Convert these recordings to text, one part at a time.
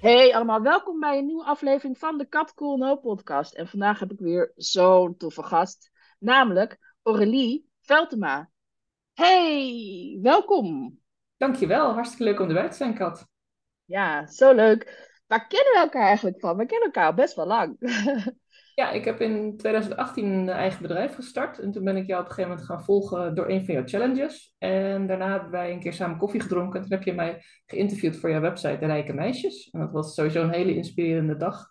Hey allemaal, welkom bij een nieuwe aflevering van de Kat Cool No podcast. En vandaag heb ik weer zo'n toffe gast, namelijk Aurélie Veltema. Hey, welkom. Dankjewel, hartstikke leuk om erbij te zijn, Kat. Ja, zo leuk. Waar kennen we elkaar eigenlijk van? We kennen elkaar al best wel lang. Ja, ik heb in 2018 een eigen bedrijf gestart. En toen ben ik jou op een gegeven moment gaan volgen door een van jouw challenges. En daarna hebben wij een keer samen koffie gedronken. En toen heb je mij geïnterviewd voor jouw website De Rijke Meisjes. En dat was sowieso een hele inspirerende dag.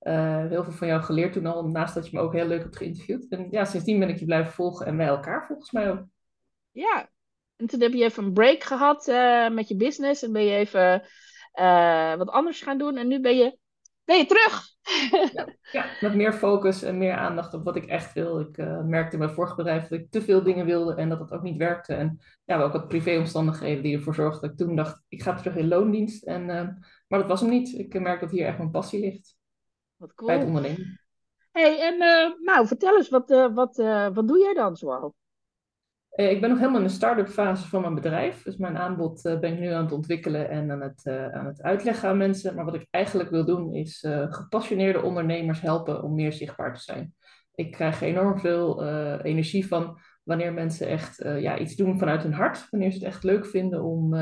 Uh, heel veel van jou geleerd toen al, naast dat je me ook heel leuk hebt geïnterviewd. En ja, sindsdien ben ik je blijven volgen en wij elkaar volgens mij ook. Ja, en toen heb je even een break gehad uh, met je business. En ben je even uh, wat anders gaan doen. En nu ben je ben je terug. ja, ja, met meer focus en meer aandacht op wat ik echt wil. Ik uh, merkte in mijn vorige bedrijf dat ik te veel dingen wilde en dat het ook niet werkte. En ja, ook wat privéomstandigheden die ervoor zorgden dat ik toen dacht, ik ga terug in loondienst. En, uh, maar dat was hem niet. Ik merk dat hier echt mijn passie ligt. Wat cool. Bij het ondernemen. hey, en uh, nou, vertel eens, wat, wat, wat doe jij dan zoal? Eh, ik ben nog helemaal in de start-up fase van mijn bedrijf. Dus mijn aanbod uh, ben ik nu aan het ontwikkelen en aan het, uh, aan het uitleggen aan mensen. Maar wat ik eigenlijk wil doen is gepassioneerde ondernemers helpen om meer zichtbaar te zijn. Ik krijg enorm veel energie van wanneer mensen echt ja, iets doen vanuit hun hart. Wanneer ze het echt leuk vinden om,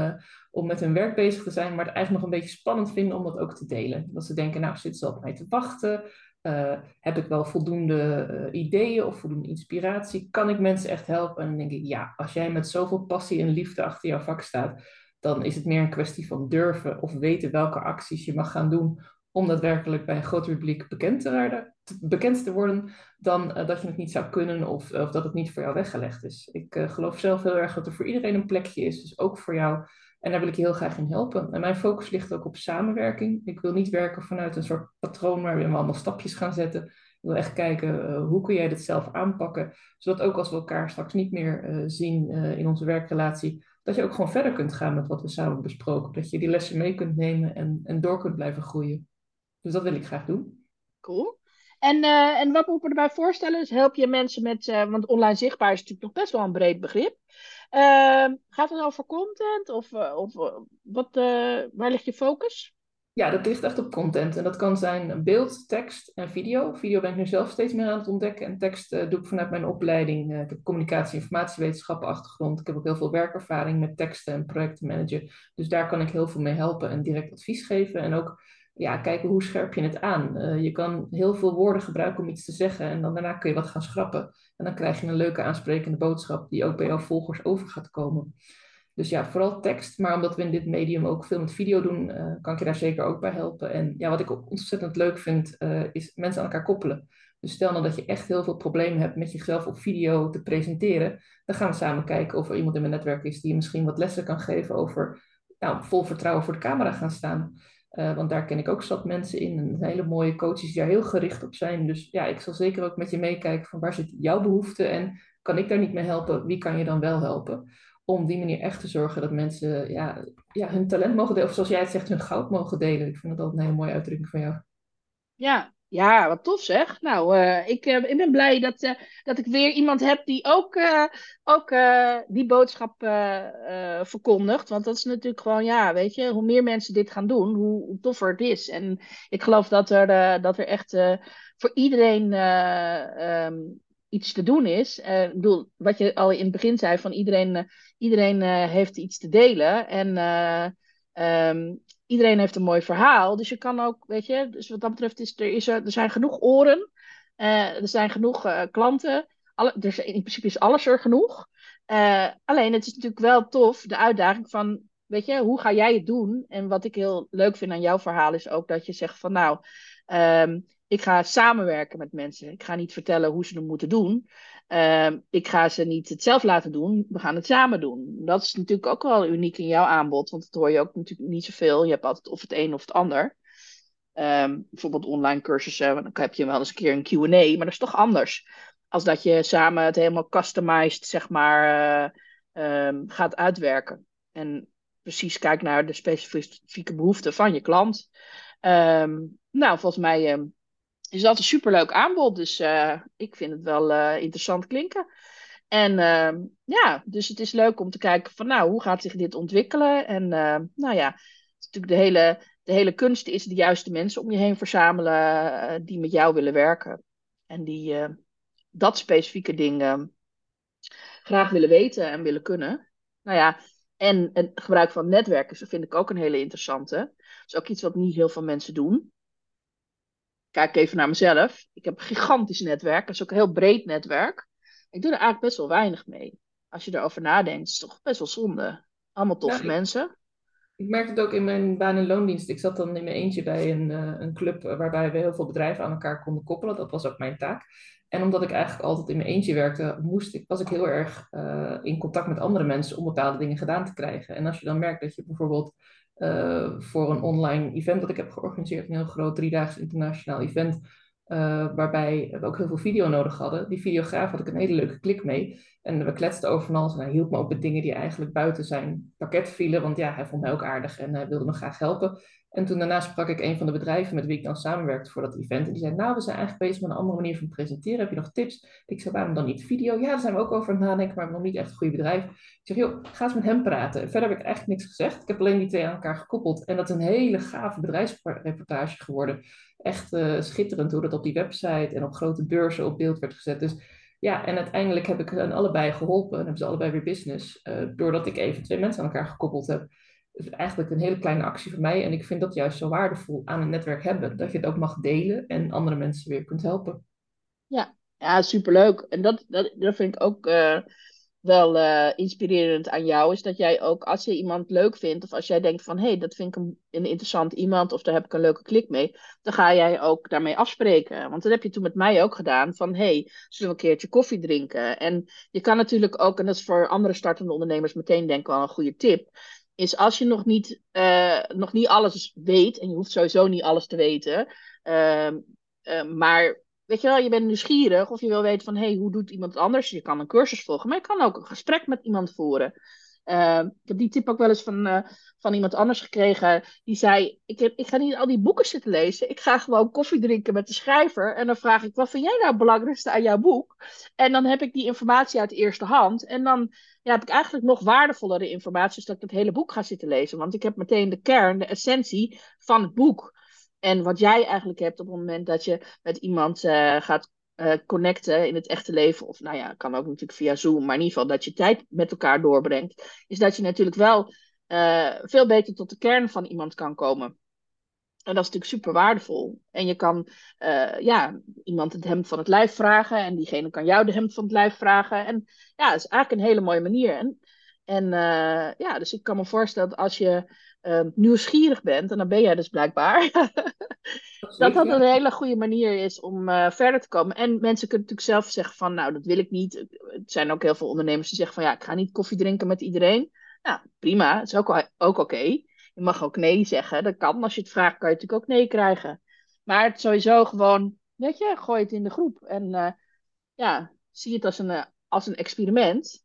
om met hun werk bezig te zijn, maar het eigenlijk nog een beetje spannend vinden om dat ook te delen. Dat ze denken, nou zitten ze op mij te wachten? Uh, heb ik wel voldoende uh, ideeën of voldoende inspiratie? Kan ik mensen echt helpen? En dan denk ik, ja, als jij met zoveel passie en liefde achter jouw vak staat, dan is het meer een kwestie van durven of weten welke acties je mag gaan doen om daadwerkelijk bij een groot publiek bekend te, worden, bekend te worden, dan uh, dat je het niet zou kunnen of, of, dat het niet voor jou weggelegd is. Ik geloof zelf heel erg dat er voor iedereen een plekje is, dus ook voor jou. En daar wil ik je heel graag in helpen. En mijn focus ligt ook op samenwerking. Ik wil niet werken vanuit een soort patroon waar we allemaal stapjes gaan zetten. Ik wil echt kijken uh, hoe kun jij dit zelf aanpakken, zodat ook als we elkaar straks niet meer uh, zien uh, in onze werkrelatie, dat je ook gewoon verder kunt gaan met wat we samen besproken. Dat je die lessen mee kunt nemen en, en door kunt blijven groeien. Dus dat wil ik graag doen. Cool. En, uh, en wat moet ik me erbij voorstellen? Dus help je mensen met, uh, want online zichtbaar is natuurlijk nog best wel een breed begrip. Uh, gaat het over content of, of wat, waar ligt je focus? Ja, dat ligt echt op content. En dat kan zijn beeld, tekst en video. Video ben ik nu zelf steeds meer aan het ontdekken. En tekst doe ik vanuit mijn opleiding. ik heb communicatie- en informatiewetenschappen achtergrond. Ik heb ook heel veel werkervaring met teksten en projectmanager. Dus daar kan ik heel veel mee helpen en direct advies geven. En ook ja, kijken hoe scherp je het aan. Uh, je kan heel veel woorden gebruiken om iets te zeggen en dan daarna kun je wat gaan schrappen. En dan krijg je een leuke aansprekende boodschap die ook bij jouw volgers over gaat komen. Dus ja, vooral tekst, maar omdat we in dit medium ook veel met video doen, uh, kan ik je daar zeker ook bij helpen. En ja, wat ik ook ontzettend leuk vind, uh, is mensen aan elkaar koppelen. Dus stel nou dat je echt heel veel problemen hebt met jezelf op video te presenteren, dan gaan we samen kijken of er iemand in mijn netwerk is die je misschien wat lessen kan geven over nou, vol vertrouwen voor de camera gaan staan. Uh, want daar ken ik ook zat mensen in. En hele mooie coaches die daar heel gericht op zijn. Dus ja, ik zal zeker ook met je meekijken van waar zit jouw behoefte en kan ik daar niet mee helpen? Wie kan je dan wel helpen? Om die manier echt te zorgen dat mensen ja, ja, hun talent mogen delen. Of zoals jij het zegt, hun goud mogen delen. Ik vind dat altijd een hele mooie uitdrukking van jou. Ja, ja, wat tof zeg. Nou, uh, ik, uh, ik ben blij dat, uh, dat ik weer iemand heb die ook, ook die boodschap verkondigt. Want dat is natuurlijk gewoon, ja, weet je, hoe meer mensen dit gaan doen, hoe, toffer het is. En ik geloof dat er, dat er echt voor iedereen um, iets te doen is. ik bedoel, wat je al in het begin zei, van iedereen, iedereen heeft iets te delen. En um, iedereen heeft een mooi verhaal. Dus je kan ook, weet je, dus wat dat betreft is er, is er, zijn genoeg oren. Uh, er zijn genoeg uh, klanten. Alle, in principe is alles er genoeg. Uh, alleen het is natuurlijk wel tof, de uitdaging van, weet je, hoe ga jij het doen? En wat ik heel leuk vind aan jouw verhaal is ook dat je zegt van nou, um, ik ga samenwerken met mensen. Ik ga niet vertellen hoe ze het moeten doen. Ehm, ik ga ze niet het zelf laten doen. We gaan het samen doen. Dat is natuurlijk ook wel uniek in jouw aanbod. Want dat hoor je ook natuurlijk niet zoveel. Je hebt altijd of het een of het ander. Ehm, bijvoorbeeld online cursussen. Dan heb je wel eens een keer een Q&A. Maar dat is toch anders. Als dat je samen het helemaal customized, zeg maar, uh, gaat uitwerken. En precies kijkt naar de specifieke behoeften van je klant. nou, volgens mij is dat een superleuk aanbod. Dus uh, ik vind het wel uh, interessant klinken. En uh, ja, dus het is leuk om te kijken van nou, hoe gaat zich dit ontwikkelen? En nou ja, natuurlijk de hele, de hele kunst is de juiste mensen om je heen verzamelen die met jou willen werken. En die dat specifieke ding graag willen weten en willen kunnen. Nou ja, en het gebruik van netwerken vind ik ook een hele interessante. Dat is ook iets wat niet heel veel mensen doen kijk even naar mezelf. Ik heb een gigantisch netwerk. Dat is ook een heel breed netwerk. Ik doe er eigenlijk best wel weinig mee. Als je erover nadenkt, is het toch best wel zonde. Allemaal toffe mensen. Ik merk het ook in mijn baan- en loondienst. Ik zat dan in mijn eentje bij een, uh, een club waarbij we heel veel bedrijven aan elkaar konden koppelen. Dat was ook mijn taak. En omdat ik eigenlijk altijd in mijn eentje werkte, moest ik, was ik heel erg uh, in contact met andere mensen om bepaalde dingen gedaan te krijgen. En als je dan merkt dat je bijvoorbeeld uh, voor een online event dat ik heb georganiseerd, een heel groot driedaags internationaal event, uh, waarbij we ook heel veel video nodig hadden. Die videograaf had ik een hele leuke klik mee. En we kletsten over alles. En hij hielp me ook met dingen die eigenlijk buiten zijn pakket vielen. Want ja, hij vond mij ook aardig en hij wilde me graag helpen. En toen daarna sprak ik een van de bedrijven met wie ik dan samenwerkte voor dat event. En die zei, nou, we zijn eigenlijk bezig met een andere manier van presenteren. Heb je nog tips? Ik zei, waarom dan niet video? Ja, daar zijn we ook over aan het nadenken, maar we hebben nog niet echt een goede bedrijf. Ik zeg, joh, ga eens met hem praten. En verder heb ik eigenlijk niks gezegd. Ik heb alleen die twee aan elkaar gekoppeld. En dat is een hele gave bedrijfsreportage geworden. Echt uh, schitterend hoe dat op die website en op grote beurzen op beeld werd gezet. Dus ja, en uiteindelijk heb ik hen allebei geholpen en hebben ze allebei weer business. Uh, doordat ik even twee mensen aan elkaar gekoppeld heb is eigenlijk een hele kleine actie voor mij. En ik vind dat juist zo waardevol aan een netwerk hebben. Dat je het ook mag delen en andere mensen weer kunt helpen. Ja, ja superleuk. En dat, dat, dat vind ik ook uh, wel uh, inspirerend aan jou. Is dat jij ook, als je iemand leuk vindt, of als jij denkt van hé, hey, dat vind ik een, een, interessant iemand, of daar heb ik een leuke klik mee, dan ga jij ook daarmee afspreken. Want dat heb je toen met mij ook gedaan. Van hé, hey, zullen we een keertje koffie drinken? En je kan natuurlijk ook, en dat is voor andere startende ondernemers meteen denk ik wel een goede tip is als je nog niet, uh, nog niet alles weet, en je hoeft sowieso niet alles te weten, uh, uh, maar weet je wel, je bent nieuwsgierig of je wil weten van, hé, hey, hoe doet iemand anders? Je kan een cursus volgen, maar je kan ook een gesprek met iemand voeren. Ehm, ik heb die tip ook wel eens van, uh, van iemand anders gekregen. Die zei: ik, heb, ik ga niet al die boeken zitten lezen. Ik ga gewoon koffie drinken met de schrijver. En dan vraag ik: wat vind jij nou het belangrijkste aan jouw boek? En dan heb ik die informatie uit eerste hand. En dan ja, heb ik eigenlijk nog waardevollere informatie. Dus dat ik het hele boek ga zitten lezen. Want ik heb meteen de kern, de essentie van het boek. En wat jij eigenlijk hebt op het moment dat je met iemand uh, gaat uh, connecten in het echte leven, of nou ja, kan ook natuurlijk via Zoom, maar in ieder geval dat je tijd met elkaar doorbrengt, is dat je natuurlijk wel uh, veel beter tot de kern van iemand kan komen. En dat is natuurlijk super waardevol. En je kan uh, ja, iemand het hemd van het lijf vragen en diegene kan jou de hemd van het lijf vragen. En ja, dat is eigenlijk een hele mooie manier. En, en ja, dus ik kan me voorstellen dat als je nieuwsgierig bent, en dan ben jij dus blijkbaar, dat dat een hele goede manier is om uh, verder te komen. En mensen kunnen natuurlijk zelf zeggen van, nou, dat wil ik niet. Er zijn ook heel veel ondernemers die zeggen van, ja, ik ga niet koffie drinken met iedereen. Nou, prima, dat is ook, ook oké. Okay. Je mag ook nee zeggen, dat kan. Als je het vraagt, kan je natuurlijk ook nee krijgen. Maar het sowieso gewoon, weet je, gooi het in de groep. En uh, ja, zie het als een, uh, als een experiment.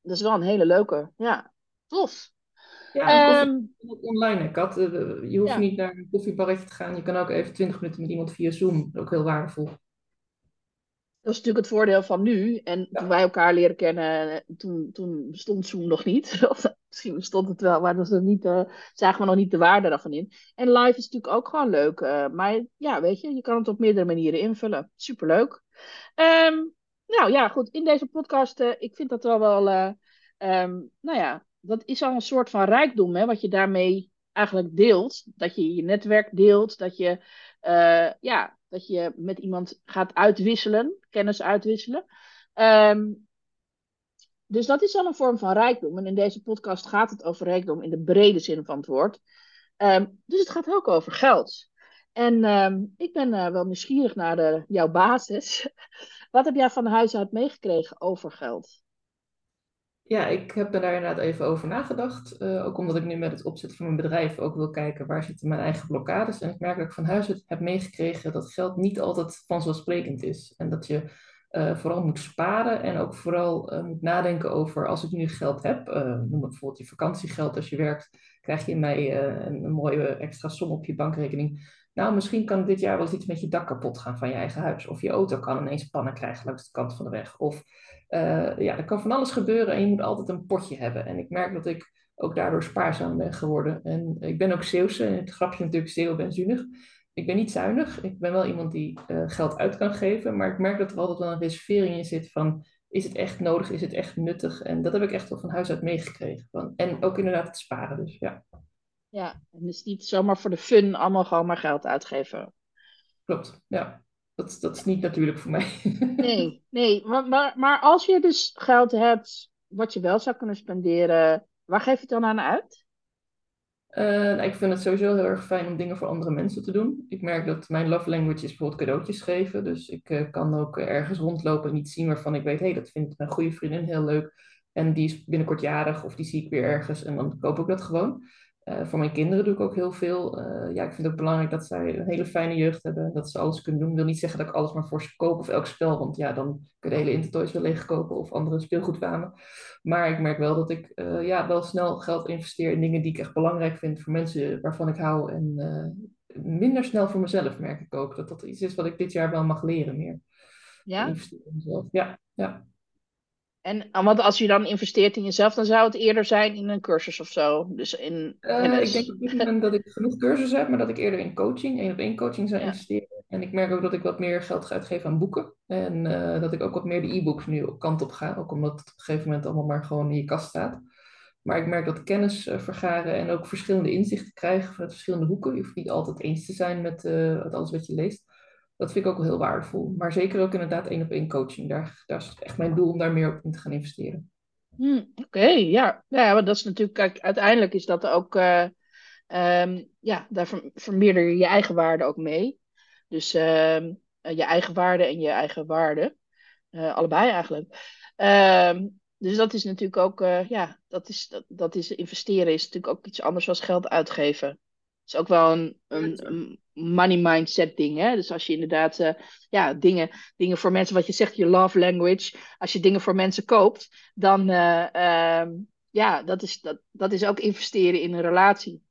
Dat is wel een hele leuke, ja, tof. Ja, um, online, Kat. Eh, je hoeft ja. niet naar een koffiebarretje te gaan. Je kan ook even 20 minuten met iemand via Zoom. Ook heel waardevol. Dat is natuurlijk het voordeel van nu. En ja. toen wij elkaar leren kennen, toen, toen bestond Zoom nog niet. Misschien bestond het wel, maar dat niet, uh, zagen we nog niet de waarde daarvan in. En live is natuurlijk ook gewoon leuk. Uh, maar ja, weet je, je kan het op meerdere manieren invullen. Superleuk. Um, nou ja, goed. In deze podcast, uh, ik vind dat wel wel, um, nou ja, dat is al een soort van rijkdom, hè, wat je daarmee eigenlijk deelt. Dat je je netwerk deelt, dat je, uh, ja, dat je met iemand gaat uitwisselen, kennis uitwisselen. Um, dus dat is al een vorm van rijkdom. En in deze podcast gaat het over rijkdom in de brede zin van het woord. Um, dus het gaat ook over geld. En ehm, ik ben eh, wel nieuwsgierig naar de, jouw basis. Wat heb jij van huis uit meegekregen over geld? Ja, ik heb er daar inderdaad even over nagedacht. Eh, ook omdat ik nu met het opzetten van mijn bedrijf ook wil kijken waar zitten mijn eigen blokkades. En ik merk dat ik van huis uit heb meegekregen dat geld niet altijd vanzelfsprekend is. En dat je eh, vooral moet sparen en ook vooral uh, moet nadenken over als ik nu geld heb, noem bijvoorbeeld je vakantiegeld als je werkt, krijg je in mei een, een mooie extra som op je bankrekening. Nou, misschien kan dit jaar wel eens iets met je dak kapot gaan van je eigen huis. Of je auto kan ineens pannen krijgen langs de kant van de weg. Of uh, ja, er kan van alles gebeuren en je moet altijd een potje hebben. En ik merk dat ik ook daardoor spaarzaam ben geworden. En ik ben ook Zeeuwse, en het grapje natuurlijk Zeeuw ben zuinig. Ik ben niet zuinig, ik ben wel iemand die uh, geld uit kan geven, maar ik merk dat er altijd wel een reservering in zit van, is het echt nodig, is het echt nuttig? En dat heb ik echt wel van huis uit meegekregen. Van, en ook inderdaad het sparen, dus ja. Ja, en dus niet zomaar voor de fun allemaal gewoon maar geld uitgeven. Klopt, ja. Dat, dat is niet natuurlijk voor mij. Nee, nee. Maar, maar, maar als je dus geld hebt wat je wel zou kunnen spenderen, waar geef je het dan aan uit? Uh, nou, ik vind het sowieso heel erg fijn om dingen voor andere mensen te doen. Ik merk dat mijn love language is bijvoorbeeld cadeautjes geven. Dus ik uh, kan ook ergens rondlopen en iets zien waarvan ik weet, hé, hey, dat vindt mijn goede vriendin heel leuk. En die is binnenkort jarig of die zie ik weer ergens en dan koop ik dat gewoon. Uh, voor mijn kinderen doe ik ook heel veel. Uh, ja, ik vind het ook belangrijk dat zij een hele fijne jeugd hebben. Dat ze alles kunnen doen. Ik wil niet zeggen dat ik alles maar voor ze koop of elk spel. Want ja, dan kun je de hele Intertoys wel leegkopen of andere speelgoedwamen. Maar ik merk wel dat ik uh, ja, wel snel geld investeer in dingen die ik echt belangrijk vind voor mensen waarvan ik hou. En minder snel voor mezelf merk ik ook. Dat dat iets is wat ik dit jaar wel mag leren meer. Ja? In mezelf. Ja, ja. En want als je dan investeert in jezelf, dan zou het eerder zijn in een cursus of zo. Dus in, uh, Ik denk op dit moment dat ik genoeg cursussen heb, maar dat ik eerder in coaching, één op één coaching zou ja. investeren. En ik merk ook dat ik wat meer geld ga uitgeven aan boeken. En uh, dat ik ook wat meer de e-books nu op kant op ga. Ook omdat het op een gegeven moment allemaal maar gewoon in je kast staat. Maar ik merk dat kennis uh, vergaren en ook verschillende inzichten krijgen vanuit verschillende hoeken. Je hoeft niet altijd eens te zijn met, met alles wat je leest dat vind ik ook heel waardevol. Maar zeker ook inderdaad één op één coaching. Daar, is echt mijn doel om daar meer op in te gaan investeren. Hmm, Oké, ja. ja. Maar dat is natuurlijk, kijk, uiteindelijk is dat ook, uh, um, ja, daar vermeerder je je eigen waarde ook mee. Dus uh, je eigen waarde en je eigen waarde. Uh, allebei eigenlijk. Um, dus dat is natuurlijk ook, ja, dat is, dat, dat is investeren is natuurlijk ook iets anders dan geld uitgeven is ook wel een, een, money mindset ding. Hè? Dus als je inderdaad uh, ja, dingen, dingen voor mensen, wat je zegt, je love language. Als je dingen voor mensen koopt, dan uh, uh, ja, dat is, dat, dat is ook investeren in een relatie.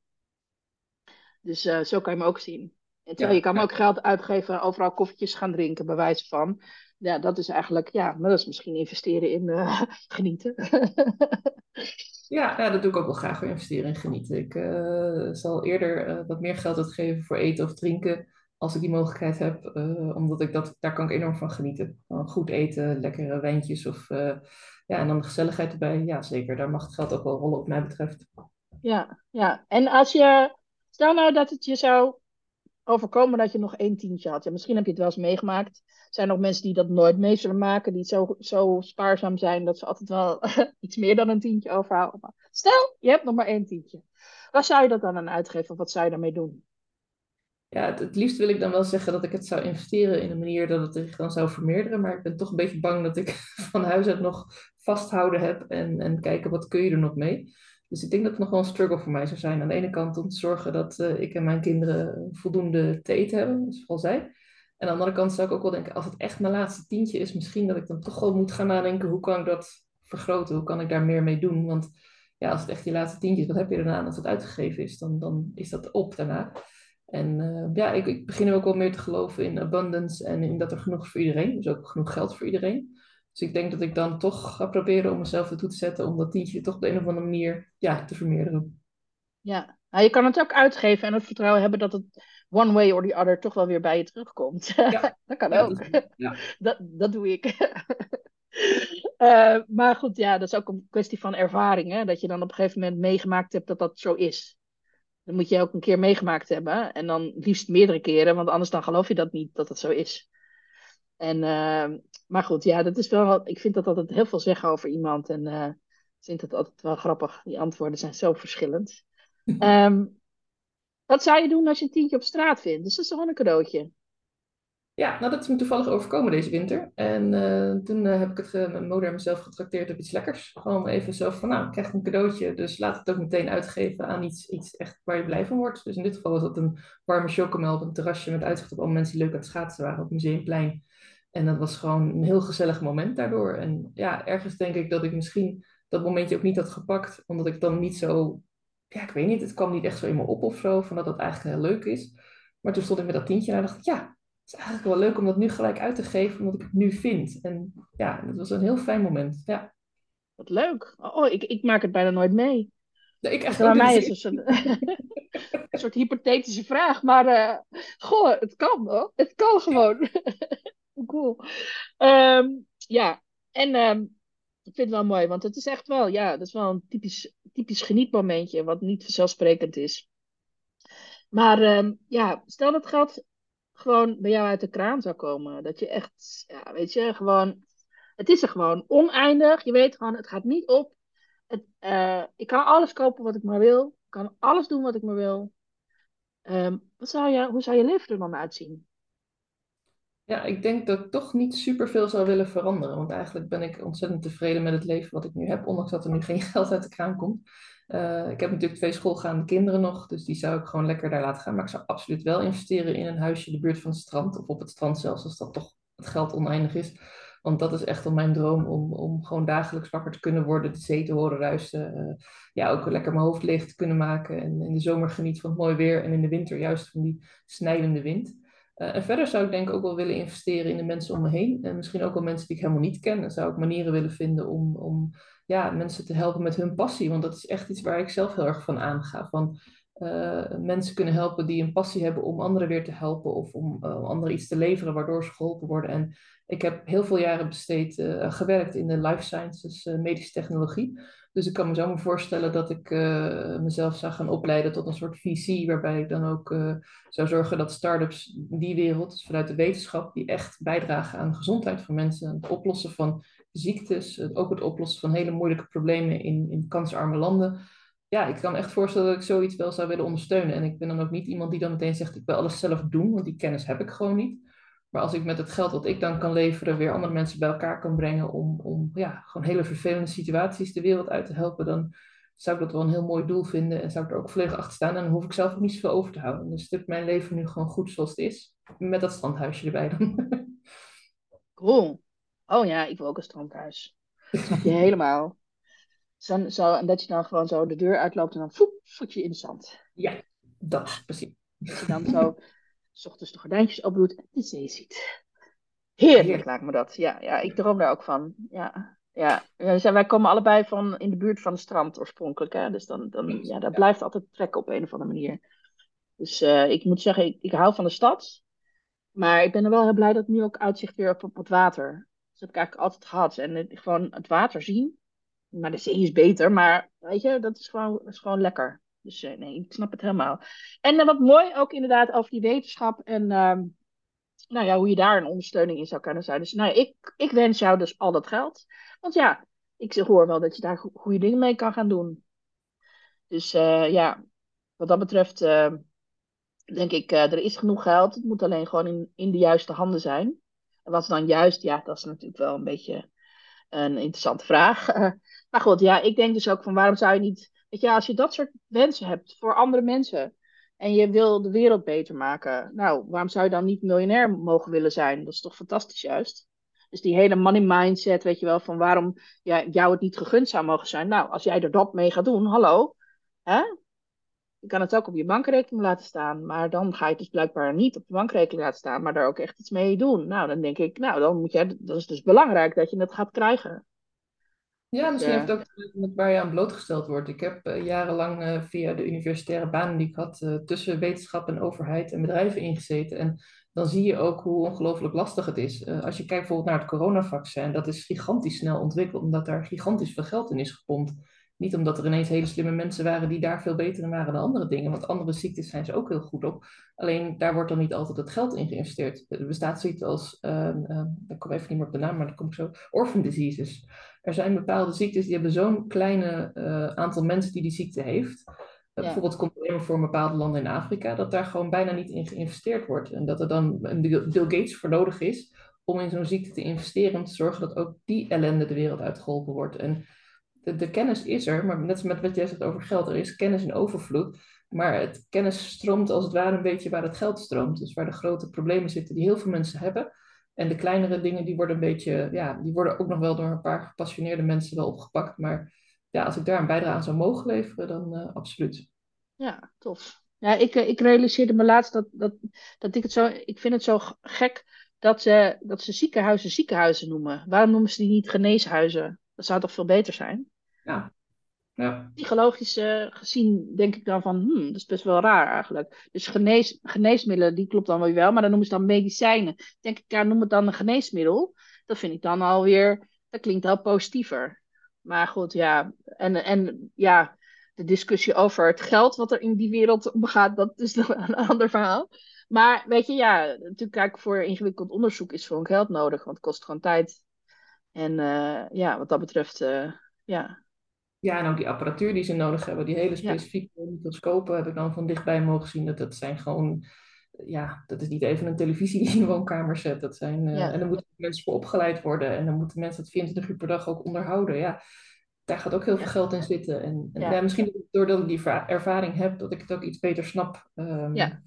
Dus uh, zo kan je hem ook zien. En terwijl ja, je kan ja. ook geld uitgeven, overal koffietjes gaan drinken, bij wijze van. Ja, dat is eigenlijk, ja, maar dat is misschien investeren in genieten. Ja, dat doe ik ook wel graag weer investeren in genieten. Ik uh, zal eerder uh, wat meer geld uitgeven voor eten of drinken als ik die mogelijkheid heb, uh, omdat ik dat, daar kan ik enorm van genieten. Goed eten, lekkere wijntjes of ja, en dan de gezelligheid erbij. Ja, zeker. Daar mag het geld ook wel rollen, wat mij betreft. Ja, ja. En als je, stel nou dat het je zou overkomen dat je nog één tientje had. Misschien heb je het wel eens meegemaakt. Er zijn ook mensen die dat nooit mee zullen maken, die zo, zo spaarzaam zijn dat ze altijd wel iets meer dan een tientje overhouden. Stel, je hebt nog maar één tientje. Waar zou je dat dan aan uitgeven? Of wat zou je daarmee doen? Ja, het, het, liefst wil ik dan wel zeggen dat ik het zou investeren in een manier dat het zich dan zou vermeerderen. Maar ik ben toch een beetje bang dat ik van huis uit nog vasthouden heb en, en kijken wat kun je er nog mee. Dus ik denk dat het nog wel een struggle voor mij zou zijn. Aan de ene kant om te zorgen dat uh, ik en mijn kinderen voldoende te eten hebben, zoals zij. En aan de andere kant zou ik ook wel denken, als het echt mijn laatste tientje is, misschien dat ik dan toch wel moet gaan nadenken, hoe kan ik dat vergroten? Hoe kan ik daar meer mee doen? Want ja, als het echt je laatste tientje is, wat heb je daarna als het uitgegeven is? Dan, dan is dat op daarna. En uh, ja, ik, ik begin ook wel meer te geloven in abundance en in dat er genoeg voor iedereen. Dus ook genoeg geld voor iedereen. Dus ik denk dat ik dan toch ga proberen om mezelf ertoe te zetten om dat tientje toch op de een of andere manier ja, te vermeerderen. Ja, nou, je kan het ook uitgeven en het vertrouwen hebben dat het one way or the other toch wel weer bij je terugkomt. Ja. dat kan ja, ook. Dat, ja. dat, dat doe ik. uh, maar goed, ja, dat is ook een kwestie van ervaring. Hè? Dat je dan op een gegeven moment meegemaakt hebt dat dat zo is. Dan moet je ook een keer meegemaakt hebben. En dan liefst meerdere keren, want anders dan geloof je dat niet dat het zo is. En, uh, maar goed, ja, dat is wel, ik vind dat altijd heel veel zeggen over iemand. En uh, ik vind het altijd wel grappig. Die antwoorden zijn zo verschillend. um, Wat zou je doen als je een tientje op straat vindt? Dus dat is toch gewoon een cadeautje? Ja, nou dat is me toevallig overkomen deze winter. En eh, toen eh, heb ik het, mijn moeder en mezelf getrakteerd op iets lekkers. Gewoon even zo van, nou, ik krijg een cadeautje, dus laat het ook meteen uitgeven aan iets, iets echt waar je blij van wordt. Dus in dit geval was dat een warme chocomel op een terrasje met uitzicht op alle mensen die leuk aan het schaatsen waren op het Museumplein. En dat was gewoon een heel gezellig moment daardoor. En ja, ergens denk ik dat ik misschien dat momentje ook niet had gepakt, omdat ik dan niet zo, ja, ik weet niet, het kwam niet echt zo in me op of zo, van dat dat eigenlijk heel leuk is. Maar toen stond ik met dat tientje en dacht ik, ja, het is eigenlijk wel leuk om dat nu gelijk uit te geven, omdat ik het nu vind. En ja, dat was een heel fijn moment, ja. Wat leuk. Oh, ik, ik maak het bijna nooit mee. Nee, ik echt Bij mij is het een, een soort hypothetische vraag, maar uh, goh, het kan hoor. Het kan gewoon. cool. Um, ja, en um, ik vind het wel mooi, want het is echt wel, ja, dat is wel een typisch, typisch genietmomentje, wat niet vanzelfsprekend is. Maar um, ja, stel dat geld gewoon bij jou uit de kraan zou komen. Dat je echt, ja, weet je, gewoon, het is er gewoon oneindig. Je weet gewoon, het gaat niet op. Het, uh, ik kan alles kopen wat ik maar wil. Ik kan alles doen wat ik maar wil. Wat zou je, hoe zou je leven er dan uitzien? Ja, ik denk dat ik toch niet superveel zou willen veranderen. Want eigenlijk ben ik ontzettend tevreden met het leven wat ik nu heb, ondanks dat er nu geen geld uit de kraan komt. Uh, ik heb natuurlijk twee schoolgaande kinderen nog, dus die zou ik gewoon lekker daar laten gaan. Maar ik zou absoluut wel investeren in een huisje in de buurt van het strand, of op het strand zelfs, als dat toch het geld oneindig is. Want dat is echt al mijn droom om, om gewoon dagelijks wakker te kunnen worden, de zee te horen ruisen. Uh, ja, ook lekker mijn hoofd leeg te kunnen maken. En in de zomer geniet van het mooi weer en in de winter juist van die snijdende wind. Uh, en verder zou ik denk ik ook wel willen investeren in de mensen om me heen. En misschien ook wel mensen die ik helemaal niet ken. Dan zou ik manieren willen vinden om, om ja, mensen te helpen met hun passie. Want dat is echt iets waar ik zelf heel erg van aanga. Van, uh, mensen kunnen helpen die een passie hebben om anderen weer te helpen. Of om uh, anderen iets te leveren waardoor ze geholpen worden. En ik heb heel veel jaren besteed, gewerkt in de life sciences, medische technologie. Dus ik kan me zo maar voorstellen dat ik uh, mezelf zou gaan opleiden tot een soort VC, waarbij ik dan ook uh, zou zorgen dat start-ups die wereld, dus vanuit de wetenschap, die echt bijdragen aan de gezondheid van mensen, het oplossen van ziektes, ook het oplossen van hele moeilijke problemen in, in kansarme landen. Ja, ik kan echt voorstellen dat ik zoiets wel zou willen ondersteunen. En ik ben dan ook niet iemand die dan meteen zegt, ik wil alles zelf doen, want die kennis heb ik gewoon niet. Maar als ik met het geld wat ik dan kan leveren weer andere mensen bij elkaar kan brengen om, om ja, gewoon hele vervelende situaties de wereld uit te helpen, dan zou ik dat wel een heel mooi doel vinden en zou ik er ook volledig achter staan. En dan hoef ik zelf ook niet zoveel over te houden. Dus dit mijn leven nu gewoon goed zoals het is. Met dat strandhuisje erbij dan. Cool. Oh ja, ik wil ook een strandhuis. Dat snap je helemaal. Zo, zo, en dat je dan gewoon zo de deur uitloopt en dan voep, voetje in de zand. Ja, dat precies. Dat je dan zo s ochtends de gordijntjes opdoet en de zee ziet. Heerlijk, Heerlijk. lijkt me dat. Ja, ja, ik droom daar ook van. Ja, ja. wij komen allebei van in de buurt van het strand oorspronkelijk. Hè? Dus dan, dan, ja, dat blijft altijd trekken op een of andere manier. Dus uh, ik moet zeggen, ik, ik hou van de stad. Maar ik ben er wel heel blij dat nu ook uitzicht weer op, op het water. Dat heb ik eigenlijk altijd gehad. En het, gewoon het water zien. Maar de zee is beter. Maar weet je, dat is gewoon, dat is gewoon lekker. Dus uh, nee, ik snap het helemaal. En uh, wat mooi ook inderdaad over die wetenschap en uh, nou ja, hoe je daar een ondersteuning in zou kunnen zijn. Dus nou, ik, ik wens jou dus al dat geld. Want ja, ik hoor wel dat je daar go goede dingen mee kan gaan doen. Dus uh, ja, wat dat betreft denk ik, er is genoeg geld. Het moet alleen gewoon in, in de juiste handen zijn. En wat dan juist? Ja, dat is natuurlijk wel een beetje een interessante vraag. maar goed, ja, ik denk dus ook van waarom zou je niet Weet je, als je dat soort wensen hebt voor andere mensen en je wil de wereld beter maken, nou, waarom zou je dan niet miljonair mogen willen zijn? Dat is toch fantastisch juist? Dus die hele money mindset, weet je wel, van waarom ja, jou het niet gegund zou mogen zijn. Nou, als jij er dat mee gaat doen, hallo, hè? Je kan het ook op je bankrekening laten staan, maar dan ga je het dus blijkbaar niet op je bankrekening laten staan, maar daar ook echt iets mee doen. Nou, dan denk ik, nou, dan moet jij, dat is dus belangrijk dat je het gaat krijgen. Ja, misschien heeft het ook met waar je aan blootgesteld wordt. Ik heb uh, jarenlang uh, via de universitaire banen die ik had uh, tussen wetenschap en overheid en bedrijven ingezeten. En dan zie je ook hoe ongelooflijk lastig het is. als je kijkt bijvoorbeeld naar het coronavaccin, dat is gigantisch snel ontwikkeld omdat daar gigantisch veel geld in is gepompt. Niet omdat er ineens hele slimme mensen waren die daar veel beter in waren dan andere dingen. Want andere ziektes zijn ze ook heel goed op. Alleen daar wordt dan niet altijd het geld in geïnvesteerd. Er bestaat zoiets als, uh, uh, ik kom even niet meer op de naam, maar dat kom ik zo, orphan diseases. Er zijn bepaalde ziektes die hebben zo'n kleine uh, aantal mensen die die ziekte heeft. Bijvoorbeeld komt er voor bepaalde landen in Afrika, dat daar gewoon bijna niet in geïnvesteerd wordt. En dat er dan een Bill Gates voor nodig is om in zo'n ziekte te investeren, om te zorgen dat ook die ellende de wereld uitgeholpen wordt. En de, de, kennis is er, maar net als met wat jij zegt over geld, er is kennis in overvloed. Maar het kennis stroomt als het ware een beetje waar het geld stroomt. Dus waar de grote problemen zitten die heel veel mensen hebben. En de kleinere dingen die worden een beetje, ja, die worden ook nog wel door een paar gepassioneerde mensen wel opgepakt. Maar ja, als ik daar een bijdrage aan zou mogen leveren, dan uh, absoluut. Ja, tof. Ja, ik, eh, ik realiseerde me laatst dat, dat, dat ik het zo, ik vind het zo gek dat ze, dat ze ziekenhuizen ziekenhuizen noemen. Waarom noemen ze die niet geneeshuizen? Dat zou toch veel beter zijn? Ja. Psychologisch gezien denk ik dan van, hmm, dat is best wel raar eigenlijk. Dus genees, geneesmiddelen, die klopt dan wel wel, maar dan noemen ze dan medicijnen. Denk ik, ja, noem het dan een geneesmiddel. Dat vind ik dan alweer, dat klinkt heel positiever. Maar goed, ja. En, en ja, de discussie over het geld wat er in die wereld omgaat, dat is nog een ander verhaal. Maar weet je, ja, natuurlijk kijk, voor ingewikkeld onderzoek is gewoon geld nodig, want het kost gewoon tijd. En uh, ja, wat dat betreft, uh, ja. Ja, en ook die apparatuur die ze nodig hebben, die hele specifieke ja. microscopen heb ik dan van dichtbij mogen zien. Dat, dat zijn gewoon, ja, dat is niet even een televisie die je in de woonkamer zet. Dat zijn, uh, ja. En dan moeten mensen voor opgeleid worden en dan moeten mensen het 24 uur per dag ook onderhouden. Ja, daar gaat ook heel veel geld in zitten. En, en ja. misschien doordat ik die ervaring heb, dat ik het ook iets beter snap. Um, ja.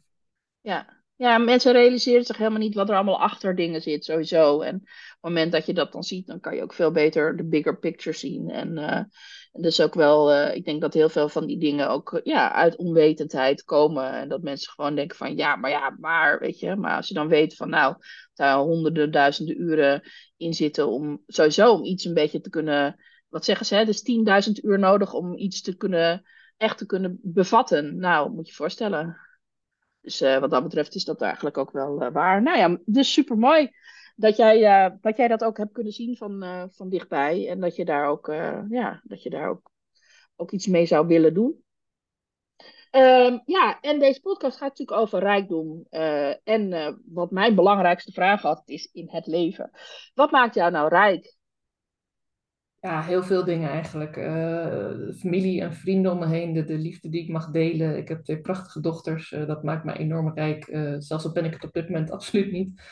ja. Ja, mensen realiseren zich helemaal niet wat er allemaal achter dingen zit, sowieso. En op het moment dat je dat dan ziet, dan kan je ook veel beter de bigger picture zien. En, en dus ook wel, uh, ik denk dat heel veel van die dingen ook ja, uit onwetendheid komen. En dat mensen gewoon denken van, ja, maar ja, maar, weet je. Maar als je dan weet van, nou, daar honderden, duizenden uren in zitten om sowieso om iets een beetje te kunnen wat zeggen ze, dus 10.000 uur nodig om iets te kunnen, echt te kunnen bevatten. Nou, moet je je voorstellen. Dus uh, wat dat betreft is dat eigenlijk ook wel uh, waar. Nou ja, dus super mooi dat jij, uh, dat jij dat ook hebt kunnen zien van, van dichtbij. En dat je daar ook, ja, dat je daar ook, ook iets mee zou willen doen. Um, ja, en deze podcast gaat natuurlijk over rijkdom. en wat mijn belangrijkste vraag had, is in het leven. Wat maakt jou nou rijk? Ja, heel veel dingen eigenlijk. Uh, familie en vrienden om me heen, de, de, liefde die ik mag delen. Ik heb twee prachtige dochters, uh, dat maakt me enorm rijk. Uh, zelfs al ben ik het op dit moment absoluut niet.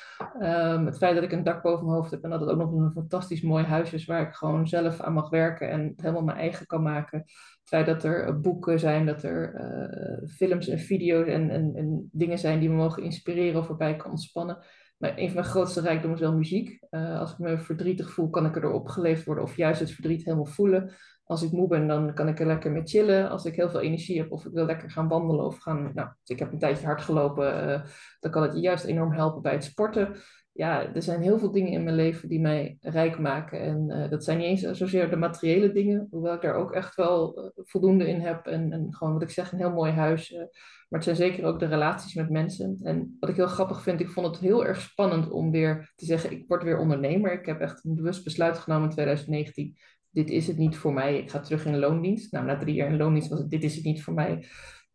Um, het feit dat ik een dak boven mijn hoofd heb en dat het ook nog een fantastisch mooi huis is waar ik gewoon zelf aan mag werken en helemaal mijn eigen kan maken. Het feit dat er boeken zijn, dat er films en video's en, en, en dingen zijn die me mogen inspireren of waarbij kan ontspannen maar een van mijn grootste rijkdommen is wel muziek. Uh, als ik me verdrietig voel, kan ik erdoor opgeleefd worden of juist het verdriet helemaal voelen. Als ik moe ben, dan kan ik er lekker mee chillen. Als ik heel veel energie heb of ik wil lekker gaan wandelen of gaan... Nou, ik heb een tijdje hard gelopen, uh, dan kan het je juist enorm helpen bij het sporten ja, er zijn heel veel dingen in mijn leven die mij rijk maken. En uh, dat zijn niet eens zozeer de materiële dingen, hoewel ik daar ook echt wel uh, voldoende in heb. En, en, gewoon wat ik zeg, een heel mooi huis. Uh, maar het zijn zeker ook de relaties met mensen. En wat ik heel grappig vind, ik vond het heel erg spannend om weer te zeggen, ik word weer ondernemer. Ik heb echt een bewust besluit genomen in 2019. Dit is het niet voor mij. Ik ga terug in loondienst. Nou, na drie jaar in loondienst was het, dit is het niet voor mij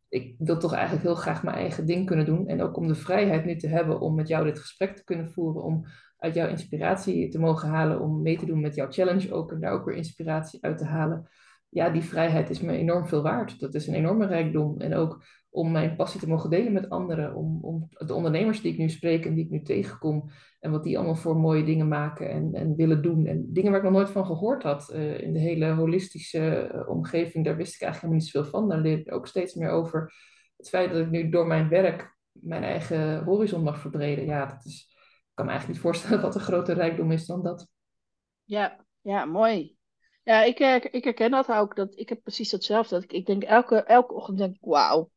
ik wil toch eigenlijk heel graag mijn eigen ding kunnen doen. En ook om de vrijheid nu te hebben om met jou dit gesprek te kunnen voeren. Om uit jouw inspiratie te mogen halen. Om mee te doen met jouw challenge ook. En daar ook weer inspiratie uit te halen. Ja, die vrijheid is me enorm veel waard. Dat is een enorme rijkdom. En ook om mijn passie te mogen delen met anderen. Om, om de ondernemers die ik nu spreek en die ik nu tegenkom. En wat die allemaal voor mooie dingen maken en, en willen doen. En dingen waar ik nog nooit van gehoord had. Uh, in de hele holistische uh, omgeving, daar wist ik eigenlijk helemaal niet zoveel van. Daar leer ik ook steeds meer over. Het feit dat ik nu door mijn werk mijn eigen horizon mag verbreden. Ja, dat is, ik kan me eigenlijk niet voorstellen wat een grotere rijkdom is dan dat. Ja, ja mooi. Ja, ik, eh, ik herken dat ook. Dat, ik heb precies hetzelfde. Dat ik, ik denk elke, elke ochtend denk ik, wauw,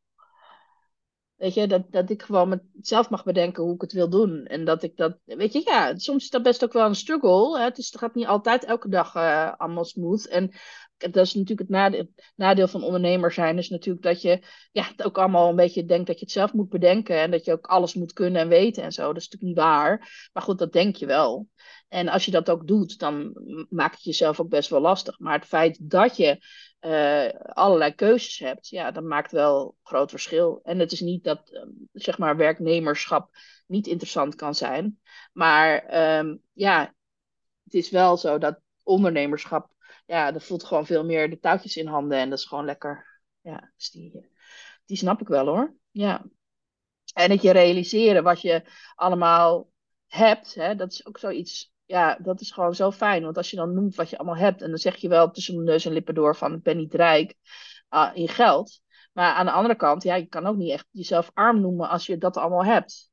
Weet je, dat, dat ik gewoon met, zelf mag bedenken hoe ik het wil doen. En dat ik dat, weet je, ja, soms is dat best ook wel een struggle. Hè? Het, is, het gaat niet altijd elke dag uh, allemaal smooth. En dat is natuurlijk het nadeel, nadeel van ondernemer zijn. Is natuurlijk dat je ja, het ook allemaal een beetje denkt dat je het zelf moet bedenken. En dat je ook alles moet kunnen en weten en zo. Dat is natuurlijk niet waar. Maar goed, dat denk je wel. En als je dat ook doet, dan maak je jezelf ook best wel lastig. Maar het feit dat je uh, allerlei keuzes hebt, ja, dat maakt wel groot verschil. En het is niet dat, um, zeg maar, werknemerschap niet interessant kan zijn. Maar um, ja, het is wel zo dat ondernemerschap, ja, dat voelt gewoon veel meer de touwtjes in handen. En dat is gewoon lekker. Ja, dus die, die snap ik wel hoor. Ja. En het je realiseren wat je allemaal hebt, hè, dat is ook zoiets. Ja, dat is gewoon zo fijn. Want als je dan noemt wat je allemaal hebt, en dan zeg je wel tussen mijn neus en lippen door van ik ben niet rijk uh, in geld. Maar aan de andere kant, ja, je kan ook niet echt jezelf arm noemen als je dat allemaal hebt.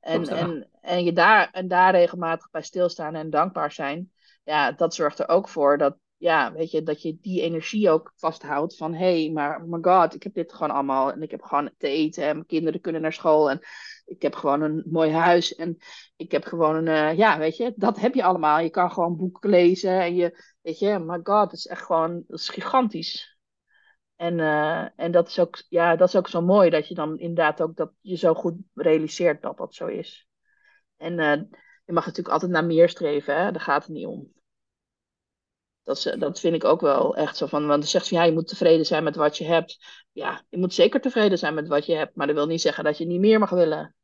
En, en, en, je daar, en daar regelmatig bij stilstaan en dankbaar zijn, ja, dat zorgt er ook voor dat, ja, weet je, dat je die energie ook vasthoudt van hé, hey, maar oh my god, ik heb dit gewoon allemaal en ik heb gewoon te eten en mijn kinderen kunnen naar school en ik heb gewoon een mooi huis en ik heb gewoon een, uh, ja, weet je, dat heb je allemaal. Je kan gewoon boeken lezen en je, weet je, my god, dat is echt gewoon, is gigantisch. En, uh, en dat, is ook, ja, dat is ook zo mooi dat je dan inderdaad ook dat je zo goed realiseert dat dat zo is. En uh, je mag natuurlijk altijd naar meer streven, hè? daar gaat het niet om. Dat, is, dat vind ik ook wel echt zo van. Want dan zegt ze, ja, je moet tevreden zijn met wat je hebt. Ja, je moet zeker tevreden zijn met wat je hebt. Maar dat wil niet zeggen dat je niet meer mag willen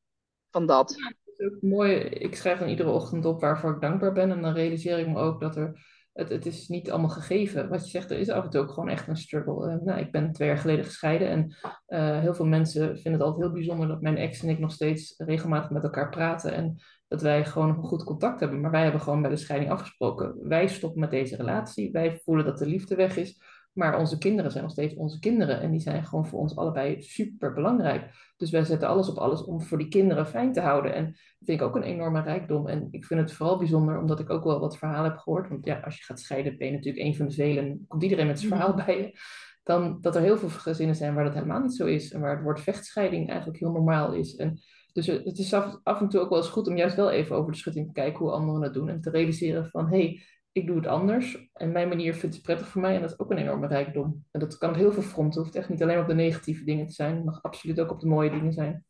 van dat. Dat is ook mooi. Ik schrijf dan iedere ochtend op waarvoor ik dankbaar ben. En dan realiseer ik me ook dat er. Het, het is niet allemaal gegeven. Wat je zegt, er is af en toe ook gewoon echt een struggle. Uh, nou, ik ben twee jaar geleden gescheiden. En uh, heel veel mensen vinden het altijd heel bijzonder dat mijn ex en ik nog steeds regelmatig met elkaar praten. En dat wij gewoon een goed contact hebben. Maar wij hebben gewoon bij de scheiding afgesproken. Wij stoppen met deze relatie. Wij voelen dat de liefde weg is. Maar onze kinderen zijn nog steeds onze kinderen. En die zijn gewoon voor ons allebei super belangrijk. Dus wij zetten alles op alles om voor die kinderen fijn te houden. En dat vind ik ook een enorme rijkdom. En ik vind het vooral bijzonder omdat ik ook wel wat verhalen heb gehoord. Want ja, als je gaat scheiden ben je natuurlijk een van de velen. Komt iedereen met zijn verhaal bij je. Dan dat er heel veel gezinnen zijn waar dat helemaal niet zo is. En waar het woord vechtscheiding eigenlijk heel normaal is. En dus het is af, en toe ook wel eens goed om juist wel even over de schutting te kijken hoe anderen het doen. En te realiseren van, hé, hey, ik doe het anders. En mijn manier vindt het prettig voor mij. En dat is ook een enorme rijkdom. En dat kan op heel veel fronten. Het hoeft echt niet alleen op de negatieve dingen te zijn. Het mag absoluut ook op de mooie dingen zijn.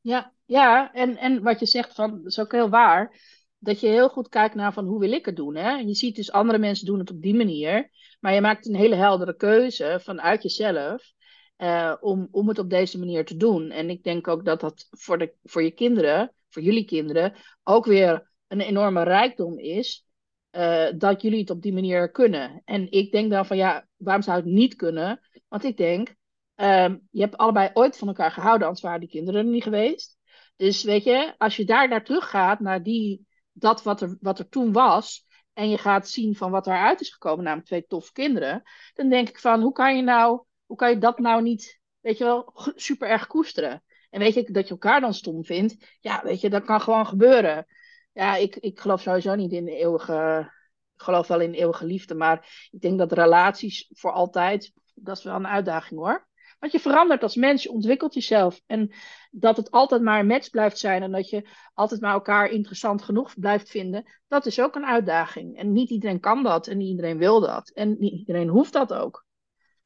Ja, ja en, en wat je zegt, van, dat is ook heel waar. Dat je heel goed kijkt naar van hoe wil ik het doen. Hè? Je ziet dus andere mensen doen het op die manier. Maar je maakt een hele heldere keuze vanuit jezelf. Uh, om, om het op deze manier te doen. En ik denk ook dat dat voor, de, voor je kinderen, voor jullie kinderen, ook weer een enorme rijkdom is. Uh, dat jullie het op die manier kunnen. En ik denk dan van ja, waarom zou het niet kunnen? Want ik denk, uh, je hebt allebei ooit van elkaar gehouden, anders waren die kinderen er niet geweest. Dus weet je, als je daar naar terug gaat, naar die, dat wat er, wat er toen was, en je gaat zien van wat eruit is gekomen, namelijk twee toffe kinderen, dan denk ik van, hoe kan je nou hoe kan je dat nou niet, weet je wel, super erg koesteren? En weet je, dat je elkaar dan stom vindt, ja, weet je, dat kan gewoon gebeuren. Ja, ik, ik geloof sowieso niet in eeuwige, ik geloof wel in eeuwige liefde, maar ik denk dat relaties voor altijd, dat is wel een uitdaging hoor. Want je verandert als mens, je ontwikkelt jezelf. En dat het altijd maar een match blijft zijn en dat je altijd maar elkaar interessant genoeg blijft vinden, dat is ook een uitdaging. En niet iedereen kan dat en niet iedereen wil dat. En niet iedereen hoeft dat ook.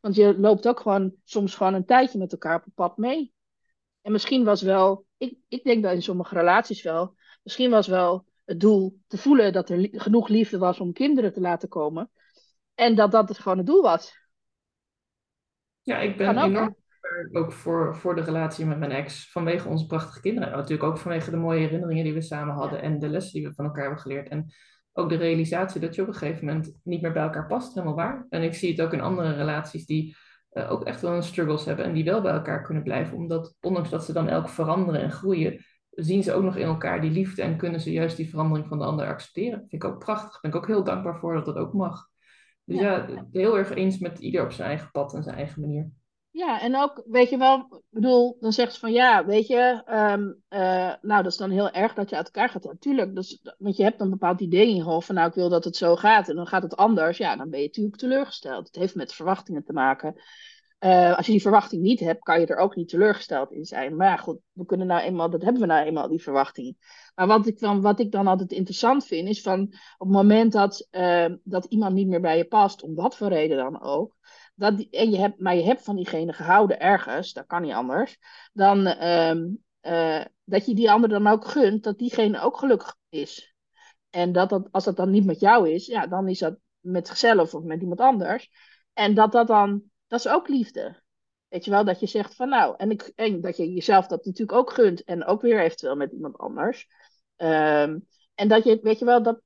Want je loopt ook gewoon soms gewoon een tijdje met elkaar op pad mee. En misschien was wel, ik, ik denk dat in sommige relaties wel, misschien was wel het doel te voelen dat er genoeg liefde was om kinderen te laten komen. En dat dat het gewoon het doel was. Ja, ik ben ook, enorm ook voor, voor de relatie met mijn ex. Vanwege onze prachtige kinderen. En natuurlijk ook vanwege de mooie herinneringen die we samen hadden. En de lessen die we van elkaar hebben geleerd. En ook de realisatie dat je op een gegeven moment niet meer bij elkaar past, helemaal waar. En ik zie het ook in andere relaties die uh, ook echt wel een struggles hebben en die wel bij elkaar kunnen blijven, omdat ondanks dat ze dan elk veranderen en groeien, zien ze ook nog in elkaar die liefde en kunnen ze juist die verandering van de ander accepteren. vind ik ook prachtig. Daar ben ik ook heel dankbaar voor dat dat ook mag. Dus ja, ja heel erg eens met ieder op zijn eigen pad en zijn eigen manier. Ja, en ook, weet je wel, ik bedoel, dan zegt ze van ja, weet je, um, uh, nou, dat is dan heel erg dat je uit elkaar gaat. Natuurlijk, dus, want je hebt een bepaald idee in je hoofd van nou, ik wil dat het zo gaat en dan gaat het anders. Ja, dan ben je natuurlijk teleurgesteld. Het heeft met verwachtingen te maken. Uh, als je die verwachting niet hebt, kan je er ook niet teleurgesteld in zijn. Maar ja, goed, we kunnen nou eenmaal, dat hebben we nou eenmaal, die verwachting. Maar wat ik dan, wat ik dan altijd interessant vind, is van op het moment dat, uh, dat iemand niet meer bij je past, om wat voor reden dan ook, dat en je hebt, maar je hebt van diegene gehouden ergens, dat kan niet anders, dan um, uh, dat je die ander dan ook gunt dat diegene ook gelukkig is. En dat, dat als dat dan niet met jou is, ja, dan is dat met zichzelf of met iemand anders. En dat dat dan, dat is ook liefde. Weet je wel, dat je zegt van nou, en, ik, en dat je jezelf dat natuurlijk ook gunt en ook weer eventueel met iemand anders. Um, en dat je, weet je wel, dat,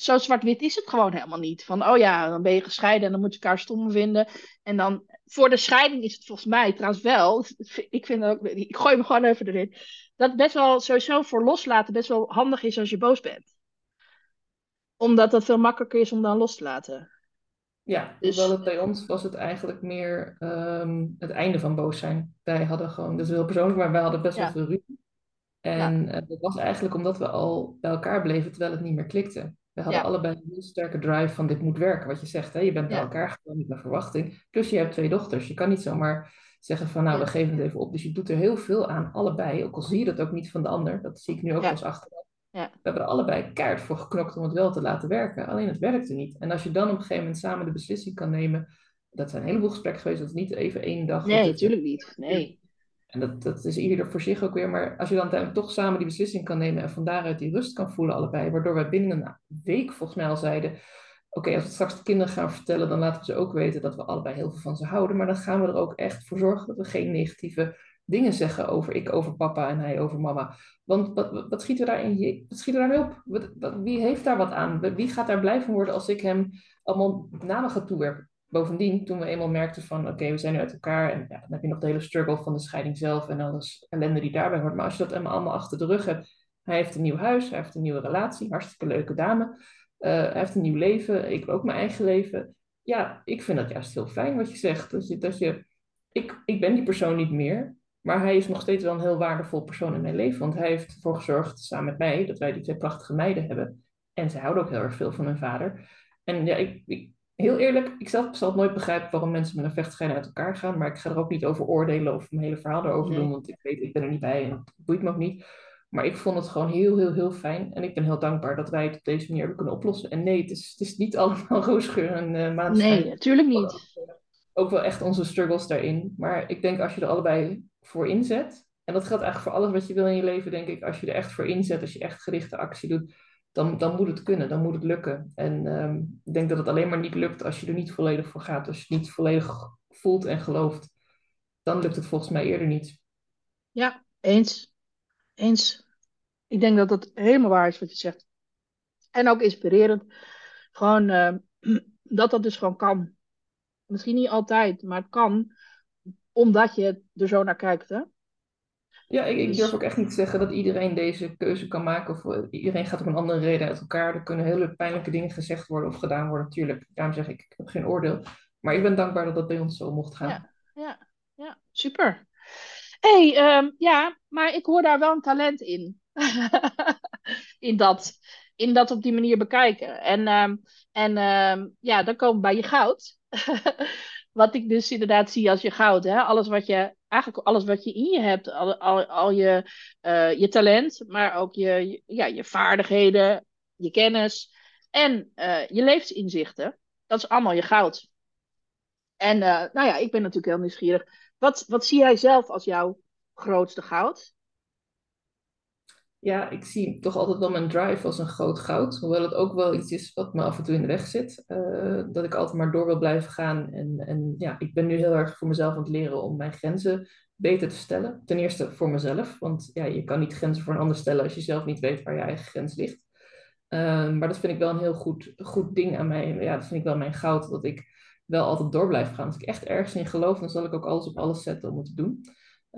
zo zwart-wit is het gewoon helemaal niet. Van, oh ja, dan ben je gescheiden en dan moet je elkaar stom vinden. En dan, voor de scheiding is het volgens mij trouwens wel, ik vind ook, ik gooi me gewoon even erin, dat best wel sowieso voor loslaten best wel handig is als je boos bent. Omdat dat veel makkelijker is om dan los te laten. Ja, dus... hoewel het bij ons was het eigenlijk meer ehm, het einde van boos zijn. Wij hadden gewoon, dat is heel persoonlijk, maar wij hadden best wel veel ruzie. En ja. dat was eigenlijk omdat we al bij elkaar bleven terwijl het niet meer klikte. We hadden allebei een heel sterke drive van dit moet werken. Wat je zegt, hè? je bent bij elkaar gekomen met een verwachting. Plus je hebt twee dochters. Je kan niet zomaar zeggen van nou we geven het even op. Dus je doet er heel veel aan allebei. Ook al zie je dat ook niet van de ander. Dat zie ik nu ook als achteraf. We hebben er allebei kaart voor geknokt om het wel te laten werken. Alleen het werkte niet. En als je dan op een gegeven moment samen de beslissing kan nemen. Dat zijn een heleboel gesprekken geweest. Dat is niet even één dag. Nee, natuurlijk niet. Nee. En dat, dat is ieder voor zich ook weer. Maar als je dan toch samen die beslissing kan nemen en van daaruit die rust kan voelen, allebei. Waardoor wij binnen een week volgens mij al zeiden. Oké, als we straks de kinderen gaan vertellen, dan laten we ze ook weten dat we allebei heel veel van ze houden. Maar dan gaan we er ook echt voor zorgen dat we geen negatieve dingen zeggen over ik over papa en hij over mama. Want wat, wat, schieten we daarin? Wat schieten we daarmee op? Wat, wie heeft daar wat aan? Wie gaat daar blij van worden als ik hem allemaal namen ga toewerpen? bovendien, toen we eenmaal merkten van oké, we zijn nu uit elkaar en ja, dan heb je nog de hele struggle van de scheiding zelf en alles ellende die daarbij hoort. Maar als je dat allemaal achter de rug hebt, hij heeft een nieuw huis, hij heeft een nieuwe relatie, hartstikke leuke dame, uh, hij heeft een nieuw leven, ik ook mijn eigen leven. Ja, ik vind dat juist heel fijn wat je zegt. Dat je, dat je ik, ik ben die persoon niet meer, maar hij is nog steeds wel een heel waardevol persoon in mijn leven. Want hij heeft ervoor gezorgd, samen met mij, dat wij die twee prachtige meiden hebben. En zij houden ook heel erg veel van hun vader. En ja, ik, ik heel eerlijk, ik zelf zal het nooit begrijpen waarom mensen met een vechtscheiding uit elkaar gaan. Maar ik ga er ook niet over oordelen of mijn hele verhaal erover doen. Want ik weet, ik ben er niet bij en het boeit me ook niet. Maar ik vond het gewoon heel, heel, heel fijn. En ik ben heel dankbaar dat wij het op deze manier hebben kunnen oplossen. En nee, het is, het is niet allemaal roosgeur en uh, maanschijn. Nee, natuurlijk niet. Ook wel echt onze struggles daarin. Maar ik denk als je er allebei voor inzet. En dat geldt eigenlijk voor alles wat je wil in je leven, denk ik. Als je er echt voor inzet, als je echt gerichte actie doet dan, dan moet het kunnen, dan moet het lukken. En um, ik denk dat het alleen maar niet lukt als je er niet volledig voor gaat. Als je het niet volledig voelt en gelooft, dan lukt het volgens mij eerder niet. Ja, eens. Eens. Ik denk dat dat helemaal waar is wat je zegt. En ook inspirerend. Gewoon uh, dat dat dus gewoon kan. Misschien niet altijd, maar het kan. Omdat je er zo naar kijkt. Hè? Ja, ik, ik, dus- durf ook echt niet te zeggen dat iedereen deze keuze kan maken. Of uh, iedereen gaat om een andere reden uit elkaar. Er kunnen hele pijnlijke dingen gezegd worden of gedaan worden, natuurlijk. Daarom zeg ik, ik heb geen oordeel. Maar ik ben dankbaar dat dat bij ons zo mocht gaan. Ja, ja, ja super. hey, um, ja, maar ik hoor daar wel een talent in. in, dat, in dat op die manier bekijken. En, um, en um, ja, dan komen we bij je goud. wat ik dus inderdaad zie als je goud. Hè? Alles wat je, eigenlijk alles wat je in je hebt. Al, al, al je, uh, je talent, maar ook je, ja, je vaardigheden, je kennis en uh, je levensinzichten. Dat is allemaal je goud. En uh, nou ja, ik ben natuurlijk heel nieuwsgierig. Wat, wat zie jij zelf als jouw grootste goud? Ja, ik zie toch altijd wel mijn drive als een groot goud. Hoewel het ook wel iets is wat me af en toe in de weg zit. Uh, dat ik altijd maar door wil blijven gaan. En, en ja, ik ben nu heel erg voor mezelf aan het leren om mijn grenzen beter te stellen. Ten eerste voor mezelf. Want ja, je kan niet grenzen voor een ander stellen als je zelf niet weet waar je eigen grens ligt. Uh, maar dat vind ik wel een heel goed, goed ding aan mij. Ja, dat vind ik wel mijn goud. Dat ik wel altijd door blijf gaan. Als ik echt ergens in geloof, dan zal ik ook alles op alles zetten om het te doen.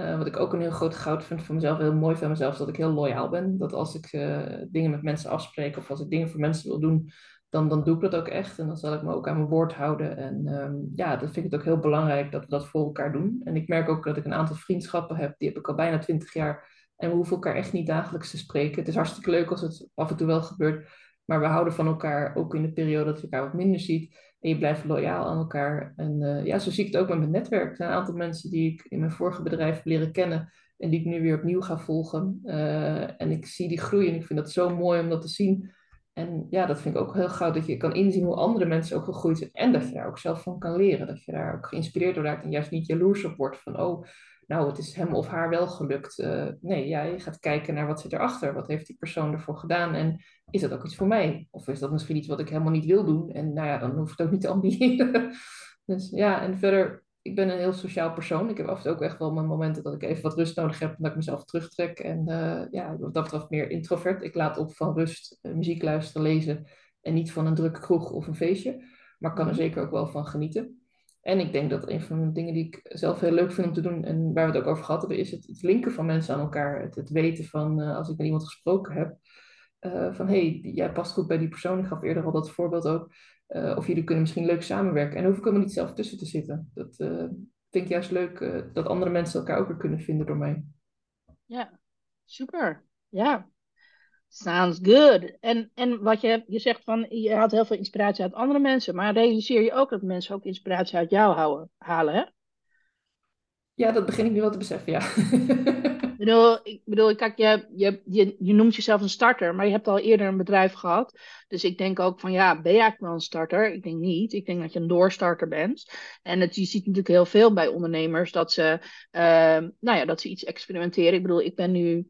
Uh, wat ik ook een heel groot goud vind van mezelf, heel mooi van mezelf, is dat ik heel loyaal ben. Dat als ik uh, dingen met mensen afspreek of als ik dingen voor mensen wil doen, dan, dan doe ik dat ook echt. En dan zal ik me ook aan mijn woord houden. En um, ja, dat vind ik het ook heel belangrijk dat we dat voor elkaar doen. En ik merk ook dat ik een aantal vriendschappen heb, die heb ik al bijna twintig jaar. En we hoeven elkaar echt niet dagelijks te spreken. Het is hartstikke leuk als het af en toe wel gebeurt. Maar we houden van elkaar, ook in de periode dat je elkaar wat minder ziet. En je blijft loyaal aan elkaar. En uh, ja, zo zie ik het ook met mijn netwerk. Er zijn een aantal mensen die ik in mijn vorige bedrijf heb leren kennen. En die ik nu weer opnieuw ga volgen. Uh, en ik zie die groei en ik vind dat zo mooi om dat te zien. En ja, dat vind ik ook heel gauw dat je kan inzien hoe andere mensen ook gegroeid zijn. En dat je daar ook zelf van kan leren. Dat je daar ook geïnspireerd door raakt en juist niet jaloers op wordt van, oh, nou, het is hem of haar wel gelukt. Uh, nee, ja, je gaat kijken naar wat zit erachter. Wat heeft die persoon ervoor gedaan? En is dat ook iets voor mij? Of is dat misschien iets wat ik helemaal niet wil doen? En nou ja, dan hoef ik het ook niet te ambiëren. dus ja, en verder, ik ben een heel sociaal persoon. Ik heb af en toe ook echt wel mijn momenten dat ik even wat rust nodig heb. En dat ik mezelf terugtrek. En uh, ja, wat dat betreft meer introvert. Ik laat op van rust, uh, muziek luisteren, lezen. En niet van een drukke kroeg of een feestje. Maar kan er Mhm. zeker ook wel van genieten. En ik denk dat een van de dingen die ik zelf heel leuk vind om te doen, en waar we het ook over gehad hebben, is het, linken van mensen aan elkaar. Het, het weten van, eh, als ik met iemand gesproken heb, eh, van hé, hey, jij past goed bij die persoon. Ik gaf eerder al dat voorbeeld ook. Eh, of jullie kunnen misschien leuk samenwerken. En dan hoef ik helemaal niet zelf tussen te zitten. Dat vind ik juist leuk, dat andere mensen elkaar ook weer kunnen vinden door mij. Ja, super. Ja, sounds good. En, en wat je, je zegt van, je haalt heel veel inspiratie uit andere mensen, maar realiseer je ook dat mensen ook inspiratie uit jou houden, halen, hè? Ja, dat begin ik nu wel te beseffen, ja. Ik bedoel, ik bedoel, kijk, je, je, je, je noemt jezelf een starter, maar je hebt al eerder een bedrijf gehad. Dus ik denk ook van, ja, ben je eigenlijk wel een starter? Ik denk niet. Ik denk dat je een doorstarter bent. En het, je ziet natuurlijk heel veel bij ondernemers dat ze, ehm, nou ja, dat ze iets experimenteren. Ik bedoel, ik ben nu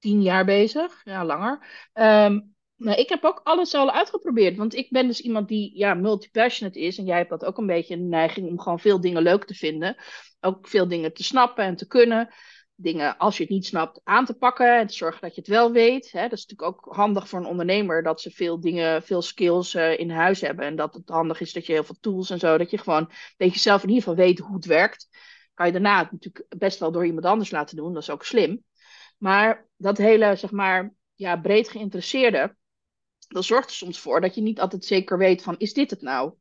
tien jaar bezig, ja, langer. Ehm, nou, ik heb ook alles al uitgeprobeerd, want ik ben dus iemand die ja, multi-passionate is. En jij hebt dat ook een beetje een neiging om gewoon veel dingen leuk te vinden. Ook veel dingen te snappen en te kunnen. Dingen, als je het niet snapt, aan te pakken en te zorgen dat je het wel weet. Hè. Dat is natuurlijk ook handig voor een ondernemer, dat ze veel dingen, veel skills eh, in huis hebben. En dat het handig is dat je heel veel tools en zo, dat je gewoon, dat je zelf in ieder geval weet hoe het werkt. Kan je daarna natuurlijk best wel door iemand anders laten doen, dat is ook slim. Maar dat hele, zeg maar, ja, breed geïnteresseerde, dat zorgt er soms voor dat je niet altijd zeker weet van, is dit het nou?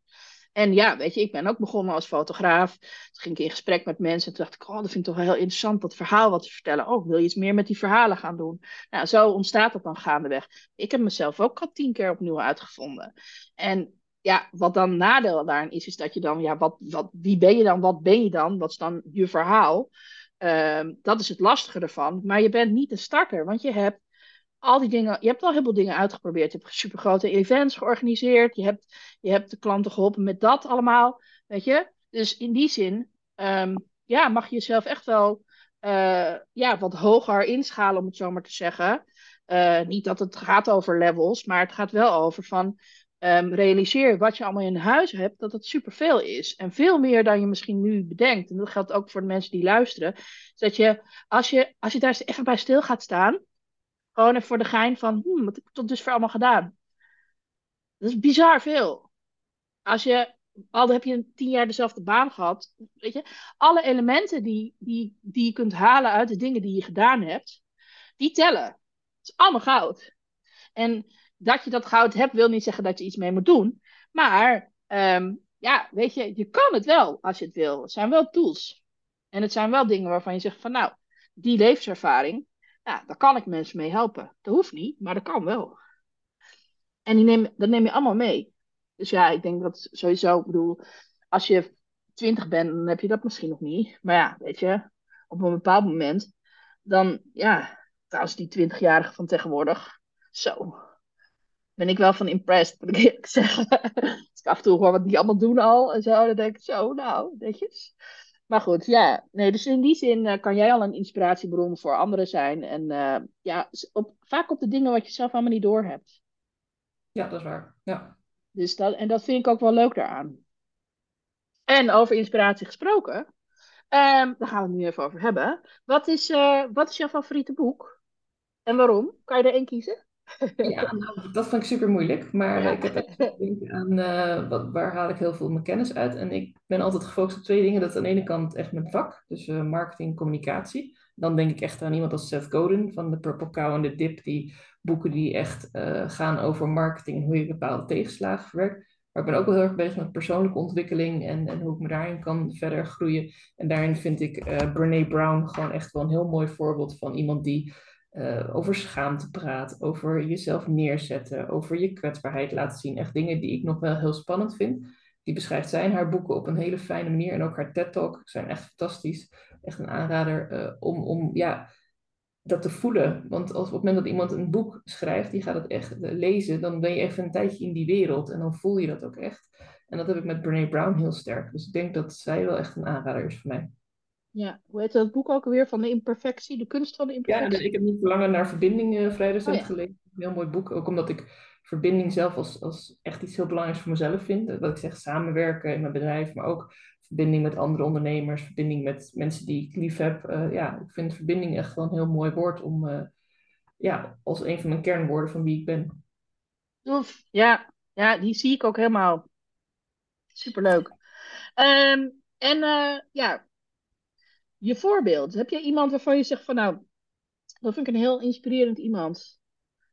En ja, weet je, ik ben ook begonnen als fotograaf. Toen ging ik in gesprek met mensen en toen dacht ik, oh, dat vind ik toch wel heel interessant, dat verhaal wat te vertellen. Oh, wil je iets meer met die verhalen gaan doen? Nou, zo ontstaat dat dan gaandeweg. Ik heb mezelf ook al tien keer opnieuw uitgevonden. En ja, wat dan nadeel daarin is, is dat je dan, ja, wat, wat, wie ben je dan? Wat ben je dan? Wat is dan je verhaal? Ehm, dat is het lastige ervan. Maar je bent niet een starter, want je hebt al die dingen, je hebt al heel veel dingen uitgeprobeerd. Je hebt supergrote events georganiseerd. Je hebt, je hebt de klanten geholpen met dat allemaal. Weet je? Dus in die zin, ehm, ja, mag je jezelf echt wel eh, ja, wat hoger inschalen, om het zo maar te zeggen. Eh, niet dat het gaat over levels, maar het gaat wel over van ehm, realiseer wat je allemaal in huis hebt, dat het superveel is. En veel meer dan je misschien nu bedenkt. En dat geldt ook voor de mensen die luisteren. Is dat je, als je, als je daar eens even bij stil gaat staan, gewoon even voor de gein van, hmm, wat heb ik tot dusver allemaal gedaan? Dat is bizar veel. Als je, al heb je tien jaar dezelfde baan gehad, weet je, alle elementen die, die, die je kunt halen uit de dingen die je gedaan hebt, die tellen. Het is allemaal goud. En dat je dat goud hebt, wil niet zeggen dat je iets mee moet doen. Maar ehm, ja, weet je, je kan het wel als je het wil. Het zijn wel tools. En het zijn wel dingen waarvan je zegt van nou, die levenservaring, ja, daar kan ik mensen mee helpen. Dat hoeft niet, maar dat kan wel. En die neem, dat neem je allemaal mee. Dus ja, ik denk dat sowieso, ik bedoel, als je twintig bent, dan heb je dat misschien nog niet. Maar ja, weet je, op een bepaald moment, dan ja, trouwens die twintigjarigen van tegenwoordig, zo, ben ik wel van impressed, moet ik eerlijk zeggen. Als ik af en toe hoor wat die allemaal doen al en zo, dan denk ik zo, nou, netjes. Maar goed, ja, nee, dus in die zin uh, kan jij al een inspiratiebron voor anderen zijn. En uh, ja, op, vaak op de dingen wat je zelf allemaal niet doorhebt. Ja, dat is waar. Ja. Dus dat, en dat vind ik ook wel leuk daaraan. En over inspiratie gesproken, um, daar gaan we het nu even over hebben. Wat is, uh, wat is jouw favoriete boek? En waarom? Kan je er één kiezen? Ja, nou, dat vind ik super moeilijk. Maar ja. ik heb echt denken aan uh, wat, waar haal ik heel veel mijn kennis uit. En ik ben altijd gefocust op twee dingen. Dat is aan de ene kant echt mijn vak, dus uh, marketing, communicatie. Dan denk ik echt aan iemand als Seth Godin van de Purple Cow en de Dip. Die boeken die echt uh, gaan over marketing en hoe je bepaalde tegenslagen verwerkt. Maar ik ben ook wel heel erg bezig met persoonlijke ontwikkeling en, en hoe ik me daarin kan verder groeien. En daarin vind ik uh, Brene Brown gewoon echt wel een heel mooi voorbeeld van iemand die uh, over schaamte praat, over jezelf neerzetten, over je kwetsbaarheid laten zien. Echt dingen die ik nog wel heel spannend vind. Die beschrijft zij in haar boeken op een hele fijne manier. En ook haar TED-talk zijn echt fantastisch. Echt een aanrader uh, om, om ja, dat te voelen. Want als, op het moment dat iemand een boek schrijft, die gaat het echt lezen, dan ben je even een tijdje in die wereld. En dan voel je dat ook echt. En dat heb ik met Brene Brown heel sterk. Dus ik denk dat zij wel echt een aanrader is voor mij. Ja, hoe heet dat boek ook alweer? Van de imperfectie, de kunst van de imperfectie? Ja, ik heb niet verlangen naar verbinding uh, vrij recent Oh ja. gelezen. Een heel mooi boek, ook omdat ik verbinding zelf als, als echt iets heel belangrijks voor mezelf vind. Wat ik zeg, samenwerken in mijn bedrijf, maar ook verbinding met andere ondernemers, verbinding met mensen die ik lief heb. Uh, ja, ik vind verbinding echt wel een heel mooi woord om, uh, ja, als een van mijn kernwoorden van wie ik ben. Tof. Ja. ja, die zie ik ook helemaal. Superleuk. Ehm, en eh, ja, je voorbeeld. Heb je iemand waarvan je zegt van nou, dat vind ik een heel inspirerend iemand.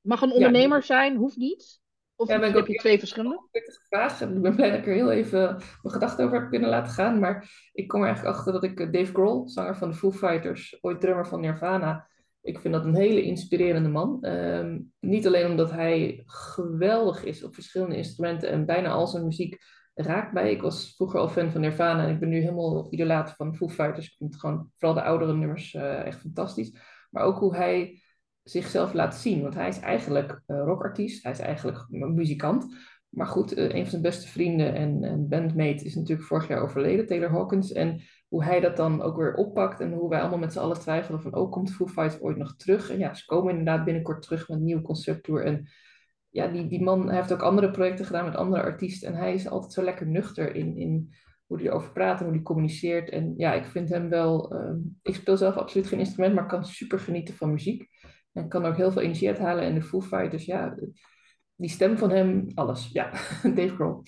Mag een ondernemer zijn, hoeft niet. Of Ja, ben ik heb ook je twee verschillende? gevraagd. Ik ben blij dat ik er heel even mijn gedachten over heb kunnen laten gaan. Maar ik kom er eigenlijk achter dat ik eh, Dave Grohl, zanger van de Foo Fighters, ooit drummer van Nirvana. Ik vind dat een hele inspirerende man. Ehm, niet alleen omdat hij geweldig is op verschillende instrumenten en bijna al zijn muziek raakt mij. Ik was vroeger al fan van Nirvana en ik ben nu helemaal idolaat van Foo Fighters. Ik vind gewoon vooral de oudere nummers eh, echt fantastisch. Maar ook hoe hij zichzelf laat zien. Want hij is eigenlijk uh, rockartiest, hij is eigenlijk muzikant. Maar goed, uh, een van zijn beste vrienden en, bandmate is natuurlijk vorig jaar overleden, Taylor Hawkins. En hoe hij dat dan ook weer oppakt en hoe wij allemaal met z'n allen twijfelen van, oh, komt Foo Fighters ooit nog terug? En ja, ze komen inderdaad binnenkort terug met een nieuwe concepttour. En ja, die, die man heeft ook andere projecten gedaan met andere artiesten. En hij is altijd zo lekker nuchter in, in hoe hij erover praat en hoe hij communiceert. En ja, ik vind hem wel... Uh, ik speel zelf absoluut geen instrument, maar kan super genieten van muziek. En kan ook heel veel energie uithalen. En de Foo Fighters, ja, die stem van hem, alles. Ja, Dave Grohl.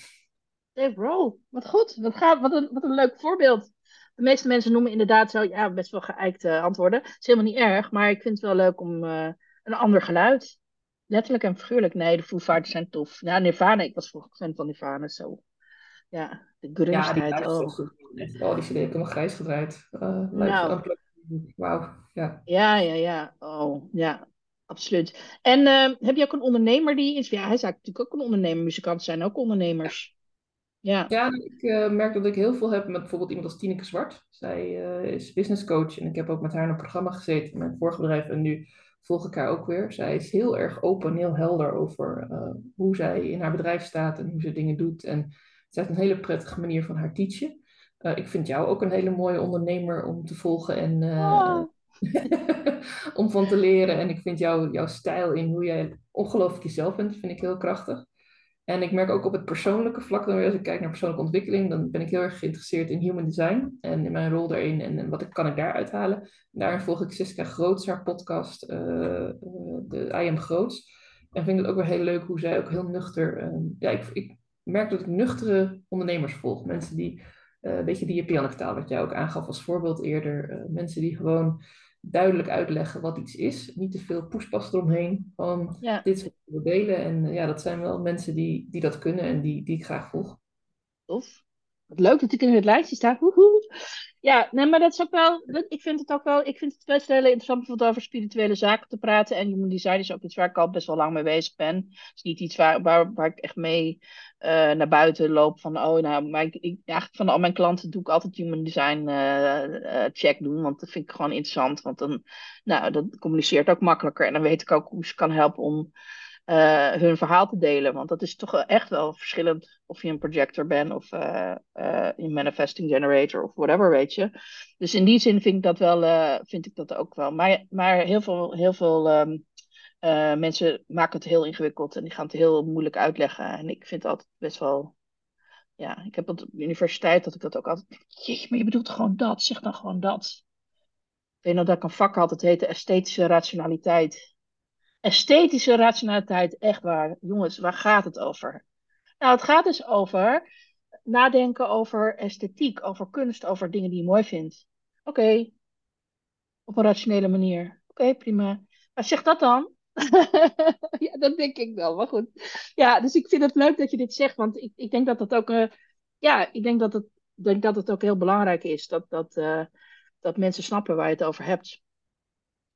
Dave Grohl, wat goed. Wat, gaat, wat, een, wat een leuk voorbeeld. De meeste mensen noemen inderdaad zo, ja, best wel geëikte antwoorden. Het is helemaal niet erg, maar ik vind het wel leuk om uh, een ander geluid. Letterlijk en figuurlijk. Nee, de Foo Fighters zijn tof. Ja, Nirvana, ik was vroeger fan van Nirvana, zo. Ja, de grunge-tijd. Ja, oh. oh, die heb ik helemaal grijs gedraaid. Uh, nou. Wauw, ja. Ja, ja, ja. Oh, ja, absoluut. En uh, heb je ook een ondernemer die is? Ja, hij zou natuurlijk ook een ondernemer. Muzikanten zijn ook ondernemers. Ja, ja ik uh, merk dat ik heel veel heb met bijvoorbeeld iemand als Tineke Zwart. Zij uh, is business coach en ik heb ook met haar in een programma gezeten in mijn vorige bedrijf en nu volg ik haar ook weer. Zij is heel erg open, heel helder over hoe zij in haar bedrijf staat en hoe ze dingen doet. En zij heeft een hele prettige manier van haar teachen. Uh, ik vind jou ook een hele mooie ondernemer om te volgen en uh, oh. om van te leren. En ik vind jou, jouw stijl in hoe jij ongelooflijk jezelf bent, vind ik heel krachtig. En ik merk ook op het persoonlijke vlak, dan als ik kijk naar persoonlijke ontwikkeling, dan ben ik heel erg geïnteresseerd in human design en in mijn rol daarin en, wat ik, kan ik daar uithalen. En daarin volg ik Siska Groots, haar podcast, uh, de I Am Groots. En vind ik het ook weer heel leuk hoe zij ook heel nuchter, ja, ik, ik merk dat ik nuchtere ondernemers volg. Mensen die uh, een beetje die Japanse taal, wat jij ook aangaf als voorbeeld eerder. Mensen die gewoon duidelijk uitleggen wat iets is. Niet te veel poespas eromheen. Van ja. dit soort delen. En uh, ja, dat zijn wel mensen die, die dat kunnen en die, die ik graag volg. Tof. Wat leuk dat ik in het lijstje sta. Ja, nee, maar dat is ook wel. Ik vind het ook wel. Ik vind het best heel interessant om over spirituele zaken te praten. En human design is ook iets waar ik al best wel lang mee bezig ben. Het is niet iets waar, waar, waar ik echt mee uh, naar buiten loop. Van oh, nou, maar ik, eigenlijk van al mijn klanten doe ik altijd human design uh, uh, check doen. Want dat vind ik gewoon interessant. Want dan, nou, dat communiceert ook makkelijker. En dan weet ik ook hoe ze kan helpen om uh, hun verhaal te delen. Want dat is toch echt wel verschillend of je een projector bent of uh, een manifesting generator of whatever, weet je. Dus in die zin vind ik dat wel, vind ik dat ook wel. Maar, maar heel veel, heel veel um, mensen maken het heel ingewikkeld en die gaan het heel moeilijk uitleggen. En ik vind het altijd best wel. Ja, ik heb op de universiteit dat ik dat ook altijd. Jeetje, maar je bedoelt gewoon dat. Zeg dan gewoon dat. Ik weet nog dat ik een vak had, het heette esthetische rationaliteit. Esthetische rationaliteit, echt waar. Jongens, waar gaat het over? Nou, het gaat dus over nadenken over esthetiek, over kunst, over dingen die je mooi vindt. Oké, op een rationele manier. Oké, prima. Maar zeg dat dan. ja, dat denk ik wel, maar goed. Ja, dus ik vind het leuk dat je dit zegt, want ik, ik denk dat dat ook, uh, ja, ik denk dat het, denk dat het ook heel belangrijk is dat, dat, uh, dat mensen snappen waar je het over hebt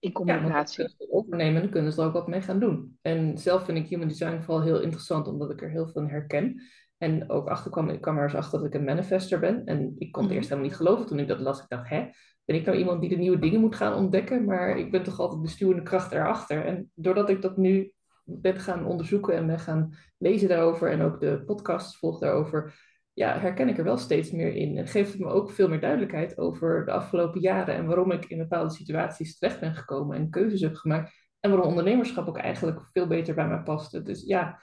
in communicatie. Ja, overnemen, dan kunnen ze er ook wat mee gaan doen. En zelf vind ik human design vooral heel interessant, omdat ik er heel veel in herken. En ook achterkwam, ik kwam er eens achter dat ik een manifester ben. En ik kon het mm eerst helemaal niet geloven toen ik dat las. Ik dacht, hè, ben ik nou iemand die de nieuwe dingen moet gaan ontdekken? Maar ik ben toch altijd de stuwende kracht erachter. En doordat ik dat nu ben gaan onderzoeken en ben gaan lezen daarover en ook de podcast volg daarover, ja, herken ik er wel steeds meer in. En geeft het me ook veel meer duidelijkheid over de afgelopen jaren en waarom ik in bepaalde situaties terecht ben gekomen en keuzes heb gemaakt. En waarom ondernemerschap ook eigenlijk veel beter bij mij past. Dus ja,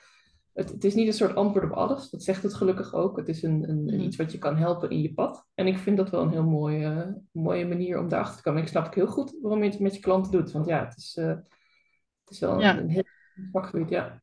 het, het, is niet een soort antwoord op alles. Dat zegt het gelukkig ook. Het is een, een, mhm. iets wat je kan helpen in je pad. En ik vind dat wel een heel mooie, mooie manier om daarachter te komen. Ik snap ook heel goed waarom je het met je klanten doet. Want ja, het is, uh, het is wel ja. een heel vakgebied, ja.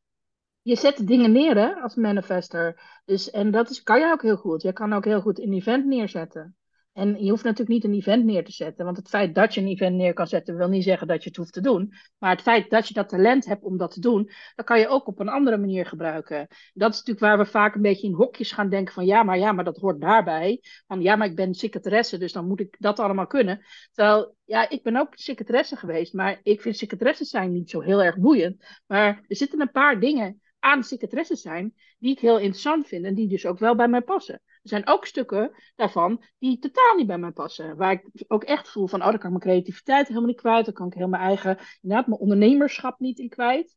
Je zet dingen neer hè, als manifester. Dus, en dat is, kan je ook heel goed. Je kan ook heel goed een event neerzetten. En je hoeft natuurlijk niet een event neer te zetten. Want het feit dat je een event neer kan zetten, wil niet zeggen dat je het hoeft te doen. Maar het feit dat je dat talent hebt om dat te doen, dat kan je ook op een andere manier gebruiken. Dat is natuurlijk waar we vaak een beetje in hokjes gaan denken van ja, maar ja, maar dat hoort daarbij. Van ja, maar ik ben secretaresse, dus dan moet ik dat allemaal kunnen. Terwijl, ja, ik ben ook secretaresse geweest, maar ik vind secretaresse zijn niet zo heel erg boeiend. Maar er zitten een paar dingen aan secretaresse zijn die ik heel interessant vind en die dus ook wel bij mij passen. Er zijn ook stukken daarvan die totaal niet bij mij passen. Waar ik ook echt voel van, oh, dan kan ik mijn creativiteit helemaal niet kwijt. Dan kan ik heel mijn eigen, inderdaad, mijn ondernemerschap niet in kwijt.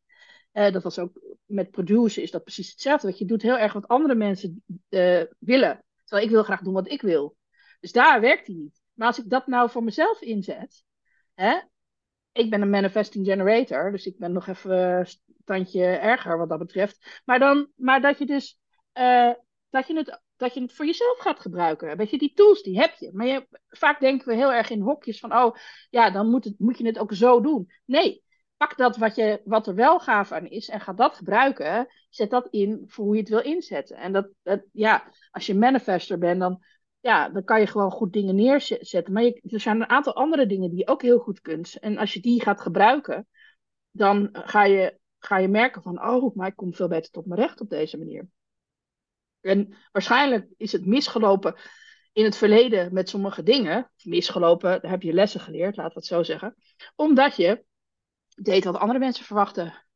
Uh, dat was ook met produceren is dat precies hetzelfde. Dat je doet heel erg wat andere mensen uh, willen. Terwijl ik wil graag doen wat ik wil. Dus daar werkt hij niet. Maar als ik dat nou voor mezelf inzet. Hè, ik ben een manifesting generator. Dus ik ben nog even een tandje erger wat dat betreft. Maar, dan, maar dat je dus uh, dat je het dat je het voor jezelf gaat gebruiken. Weet je, die tools die heb je. Maar je, vaak denken we heel erg in hokjes van, oh ja, dan moet, het, moet je het ook zo doen. Nee, pak dat wat, je, wat er wel gaaf aan is en ga dat gebruiken. Zet dat in voor hoe je het wil inzetten. En dat, dat ja, als je manifester bent, dan, ja, dan kan je gewoon goed dingen neerzetten. Maar je, er zijn een aantal andere dingen die je ook heel goed kunt. En als je die gaat gebruiken, dan ga je, ga je merken van, oh, maar ik kom veel beter tot mijn recht op deze manier. En waarschijnlijk is het misgelopen in het verleden met sommige dingen. Misgelopen, daar heb je lessen geleerd, laten we het zo zeggen. Omdat je deed wat andere mensen verwachten.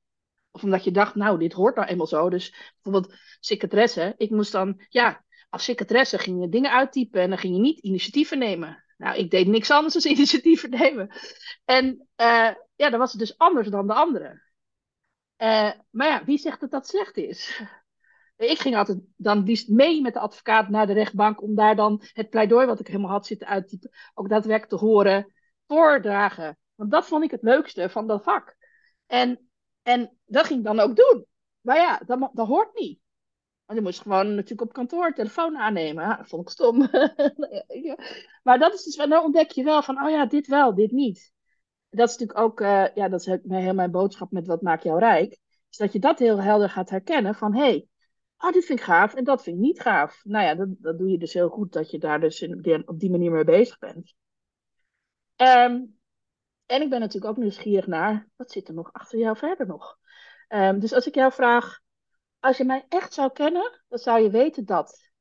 Of omdat je dacht, nou, dit hoort nou eenmaal zo. Dus bijvoorbeeld secretaresse. Ik moest dan, ja, als secretaresse ging je dingen uittypen en dan ging je niet initiatieven nemen. Nou, ik deed niks anders dan initiatieven nemen. En uh, ja, dan was het dus anders dan de anderen. Uh, maar ja, wie zegt dat dat slecht is? Ik ging altijd dan liefst mee met de advocaat naar de rechtbank om daar dan het pleidooi wat ik helemaal had zitten uittypen, ook daadwerkelijk te horen, voordragen. Want dat vond ik het leukste van dat vak. En, en dat ging ik dan ook doen. Maar ja, dat, dat hoort niet. Want je moest gewoon natuurlijk op kantoor telefoon aannemen. dat vond ik stom. maar dat is dus, dan ontdek je wel van, oh ja, dit wel, dit niet. Dat is natuurlijk ook, uh, ja, dat is heel mijn boodschap met wat maakt jou rijk. Is dat je dat heel helder gaat herkennen van, hé, hey, ah, dit vind ik gaaf en dat vind ik niet gaaf. Nou ja, dat, dat doe je dus heel goed dat je daar dus in, op die manier mee bezig bent. Um, en ik ben natuurlijk ook nieuwsgierig naar, wat zit er nog achter jou verder nog? Um, dus als ik jou vraag, als je mij echt zou kennen, dan zou je weten dat.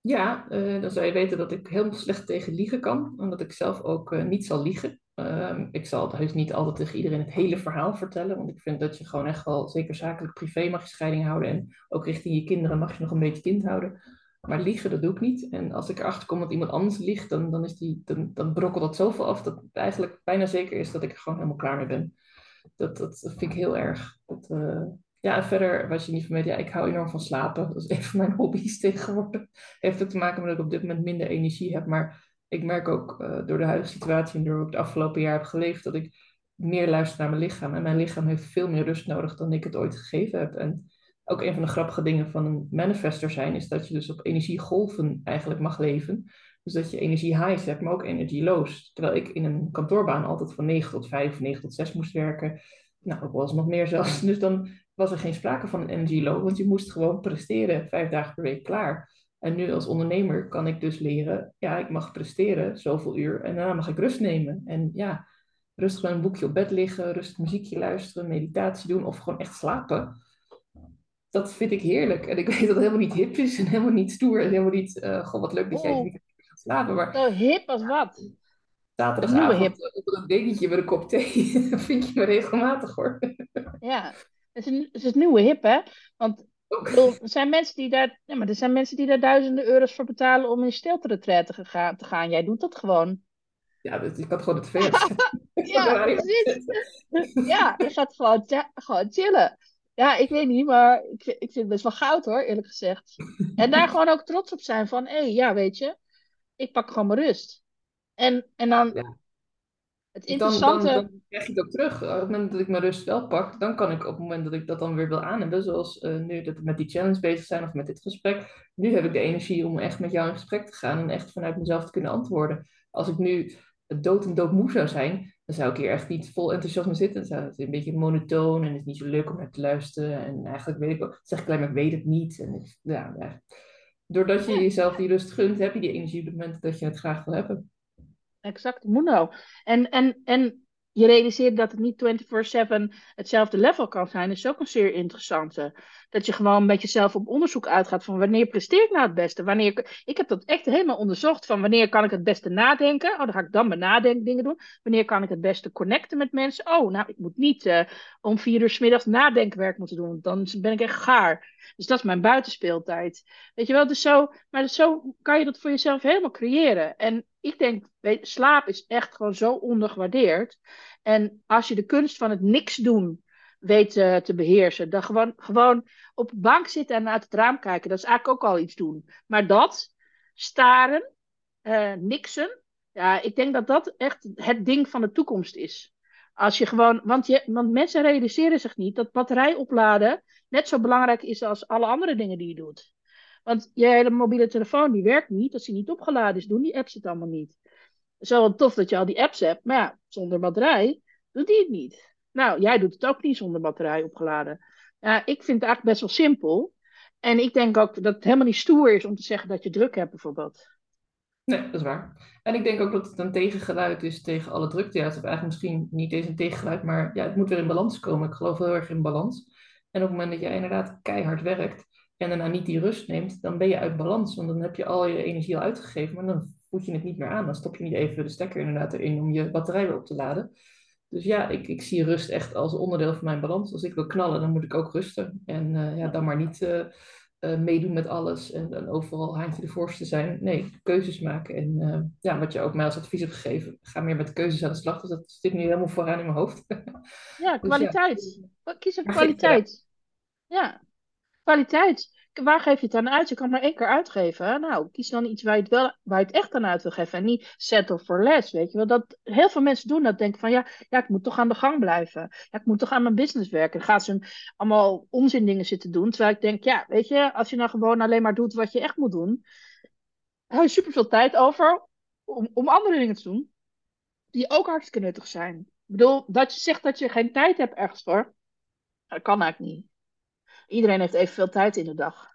Ja, uh, dan zou je weten dat ik heel slecht tegen liegen kan. Omdat ik zelf ook uh, niet zal liegen. Um, ik zal heus niet altijd tegen iedereen het hele verhaal vertellen. Want ik vind dat je gewoon echt wel, zeker zakelijk privé, mag je scheiding houden. En ook richting je kinderen mag je nog een beetje kind houden. Maar liegen, dat doe ik niet. En als ik erachter kom dat iemand anders liegt, dan, dan, is die, dan, dan brokkelt dat zoveel af dat het eigenlijk bijna zeker is dat ik er gewoon helemaal klaar mee ben. Dat, dat, vind ik heel erg. Dat, uh, ja, en verder, wat je niet van weet, ja, ik hou enorm van slapen. Dat is een van mijn hobby's tegenwoordig. Heeft ook te maken met dat ik op dit moment minder energie heb. Maar ik merk ook uh, door de huidige situatie en door hoe ik het afgelopen jaar heb geleefd, dat ik meer luister naar mijn lichaam. En mijn lichaam heeft veel meer rust nodig dan ik het ooit gegeven heb. En ook een van de grappige dingen van een manifester zijn, is dat je dus op energiegolven eigenlijk mag leven. Dus dat je energie highs hebt, maar ook energie lows. Terwijl ik in een kantoorbaan altijd van 9 tot 5 of 9 tot 6 moest werken. Nou, ook wel eens nog meer zelfs. Dus dan was er geen sprake van een energy low, want je moest gewoon presteren, vijf dagen per week klaar. En nu als ondernemer kan ik dus leren, ja, ik mag presteren zoveel uur en daarna mag ik rust nemen. En ja, rustig met een boekje op bed liggen, rustig muziekje luisteren, meditatie doen of gewoon echt slapen. Dat vind ik heerlijk. En ik weet dat het helemaal niet hip is en helemaal niet stoer en helemaal niet, uh, goh, wat leuk dat jij oh. gaat slapen. Maar... Zo hip als wat? Zaterdagavond hip. op een dekentje met een kop thee vind je me regelmatig hoor. Ja, het is, een, het is nieuwe hip hè. Want er zijn mensen die daar, ja, maar er zijn mensen die daar duizenden euro's voor betalen om in stilte te gaan, te gaan. Jij doet dat gewoon. Ja, dus ik had gewoon het veel. ja, precies. ja, je gaat gewoon, gewoon chillen. Ja, ik weet niet, maar ik, ik vind het best wel goud hoor, eerlijk gezegd. En daar gewoon ook trots op zijn van, hé, hey, ja, weet je, ik pak gewoon mijn rust. En, en dan, ja. Het interessante... Dan, dan, dan, krijg je het ook terug. Op het moment dat ik mijn rust wel pak, dan kan ik op het moment dat ik dat dan weer wil aannemen, zoals uh, nu dat we met die challenge bezig zijn of met dit gesprek, nu heb ik de energie om echt met jou in gesprek te gaan en echt vanuit mezelf te kunnen antwoorden. Als ik nu dood en dood moe zou zijn, dan zou ik hier echt niet vol enthousiasme zitten. Dan zou het een beetje monotoon en het is niet zo leuk om naar te luisteren. En eigenlijk weet ik wel, zeg ik alleen maar, ik weet het niet. En ik, ja, ja. Doordat je jezelf die rust gunt, heb je die energie op het moment dat je het graag wil hebben. Exact, nou. En, en, en je realiseert dat het niet 24-7 hetzelfde level kan zijn, is ook een zeer interessante. Dat je gewoon met jezelf op onderzoek uitgaat van wanneer presteer ik nou het beste? Wanneer, ik heb dat echt helemaal onderzocht van wanneer kan ik het beste nadenken? Oh, dan ga ik dan mijn nadenkdingen doen. Wanneer kan ik het beste connecten met mensen? Oh, nou, ik moet niet uh, om vier uur s middags nadenkwerk moeten doen, dan ben ik echt gaar. Dus dat is mijn buitenspeeltijd. Weet je wel, dus zo, maar zo kan je dat voor jezelf helemaal creëren. En ik denk, weet, slaap is echt gewoon zo ondergewaardeerd. En als je de kunst van het niks doen weet uh, te beheersen, dan gewoon, gewoon op de bank zitten en uit het raam kijken, dat is eigenlijk ook al iets doen. Maar dat, staren, uh, niksen, ja, ik denk dat dat echt het ding van de toekomst is. Als je gewoon, want, je, want mensen realiseren zich niet dat batterij opladen net zo belangrijk is als alle andere dingen die je doet. Want je hele mobiele telefoon die werkt niet als die niet opgeladen is. Doen die apps het allemaal niet. Zo tof dat je al die apps hebt, maar ja, zonder batterij doet die het niet. Nou, jij doet het ook niet zonder batterij opgeladen. Ja, ik vind het eigenlijk best wel simpel. En ik denk ook dat het helemaal niet stoer is om te zeggen dat je druk hebt, bijvoorbeeld. Nee, dat is waar. En ik denk ook dat het een tegengeluid is tegen alle drukte. Ja, het is eigenlijk misschien niet eens een tegengeluid, maar ja, het moet weer in balans komen. Ik geloof heel erg in balans. En op het moment dat jij inderdaad keihard werkt en daarna niet die rust neemt, dan ben je uit balans. Want dan heb je al je energie al uitgegeven, maar dan voed je het niet meer aan. Dan stop je niet even de stekker inderdaad erin om je batterij weer op te laden. Dus ja, ik, ik zie rust echt als onderdeel van mijn balans. Als ik wil knallen, dan moet ik ook rusten. En uh, ja, dan maar niet uh, uh, meedoen met alles en, en overal haantje de voorste zijn. Nee, keuzes maken. En ja, wat je ook mij als advies hebt gegeven, ga meer met keuzes aan de slag. Dus dat zit nu helemaal vooraan in mijn hoofd. Ja, kwaliteit. Dus ja. Kies een kwaliteit. Ja, kwaliteit. Waar geef je het aan uit? Je kan maar één keer uitgeven. Nou, kies dan iets waar je het, wel, waar je het echt aan uit wil geven. En niet settle for less, weet je wel. Dat, heel veel mensen doen dat. Denken van, ja, ja, ik moet toch aan de gang blijven. Ja, ik moet toch aan mijn business werken. Dan gaan ze allemaal onzin dingen zitten doen. Terwijl ik denk, ja, weet je, als je nou gewoon alleen maar doet wat je echt moet doen. hou je superveel tijd over om, om andere dingen te doen. Die ook hartstikke nuttig zijn. Ik bedoel, dat je zegt dat je geen tijd hebt ergens voor. Dat kan eigenlijk niet. Iedereen heeft evenveel tijd in de dag.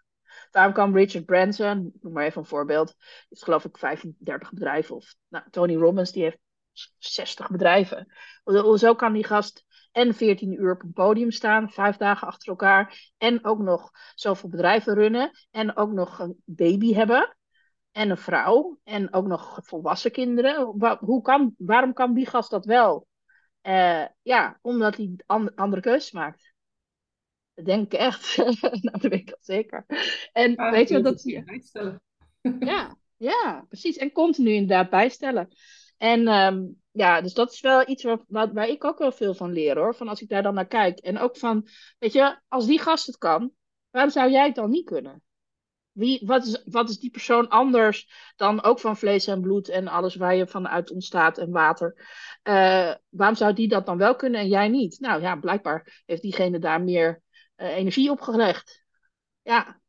Daarom kan Richard Branson, noem maar even een voorbeeld, heeft geloof ik 35 bedrijven. Of nou, Tony Robbins, die heeft 60 bedrijven. Zo kan die gast en 14 uur op een podium staan, vijf dagen achter elkaar. En ook nog zoveel bedrijven runnen. En ook nog een baby hebben. En een vrouw. En ook nog volwassen kinderen. Hoe kan, waarom kan die gast dat wel? Uh, ja, omdat hij andere keuzes maakt. Dat denk ik echt. nou, dat weet ik al zeker. En ja, weet je dat... Bijstellen. ja, ja, precies. En continu inderdaad bijstellen. En um, ja, dus dat is wel iets waar, waar, waar, ik ook wel veel van leer hoor. Van als ik daar dan naar kijk. En ook van, weet je, als die gast het kan, waarom zou jij het dan niet kunnen? Wie, wat, is, wat is die persoon anders dan ook van vlees en bloed en alles waar je vanuit ontstaat en water? Uh, waarom zou die dat dan wel kunnen en jij niet? Nou ja, blijkbaar heeft diegene daar meer uh, energie opgelegd. Ja.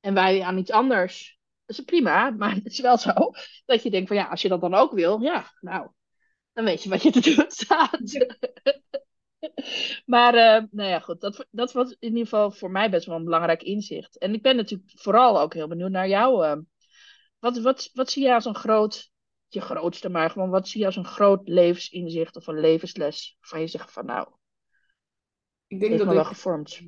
En wij aan iets anders. Dat is prima, maar het is wel zo dat je denkt van ja, als je dat dan ook wil, ja, nou, dan weet je wat je te doen staat. maar uh, nou ja, goed, dat, dat was in ieder geval voor mij best wel een belangrijk inzicht. En ik ben natuurlijk vooral ook heel benieuwd naar jou. Uh, wat, wat, wat zie je als een groot, je grootste, maar gewoon wat zie je als een groot levensinzicht of een levensles? Van je zegt van nou, ik denk dat wel gevormd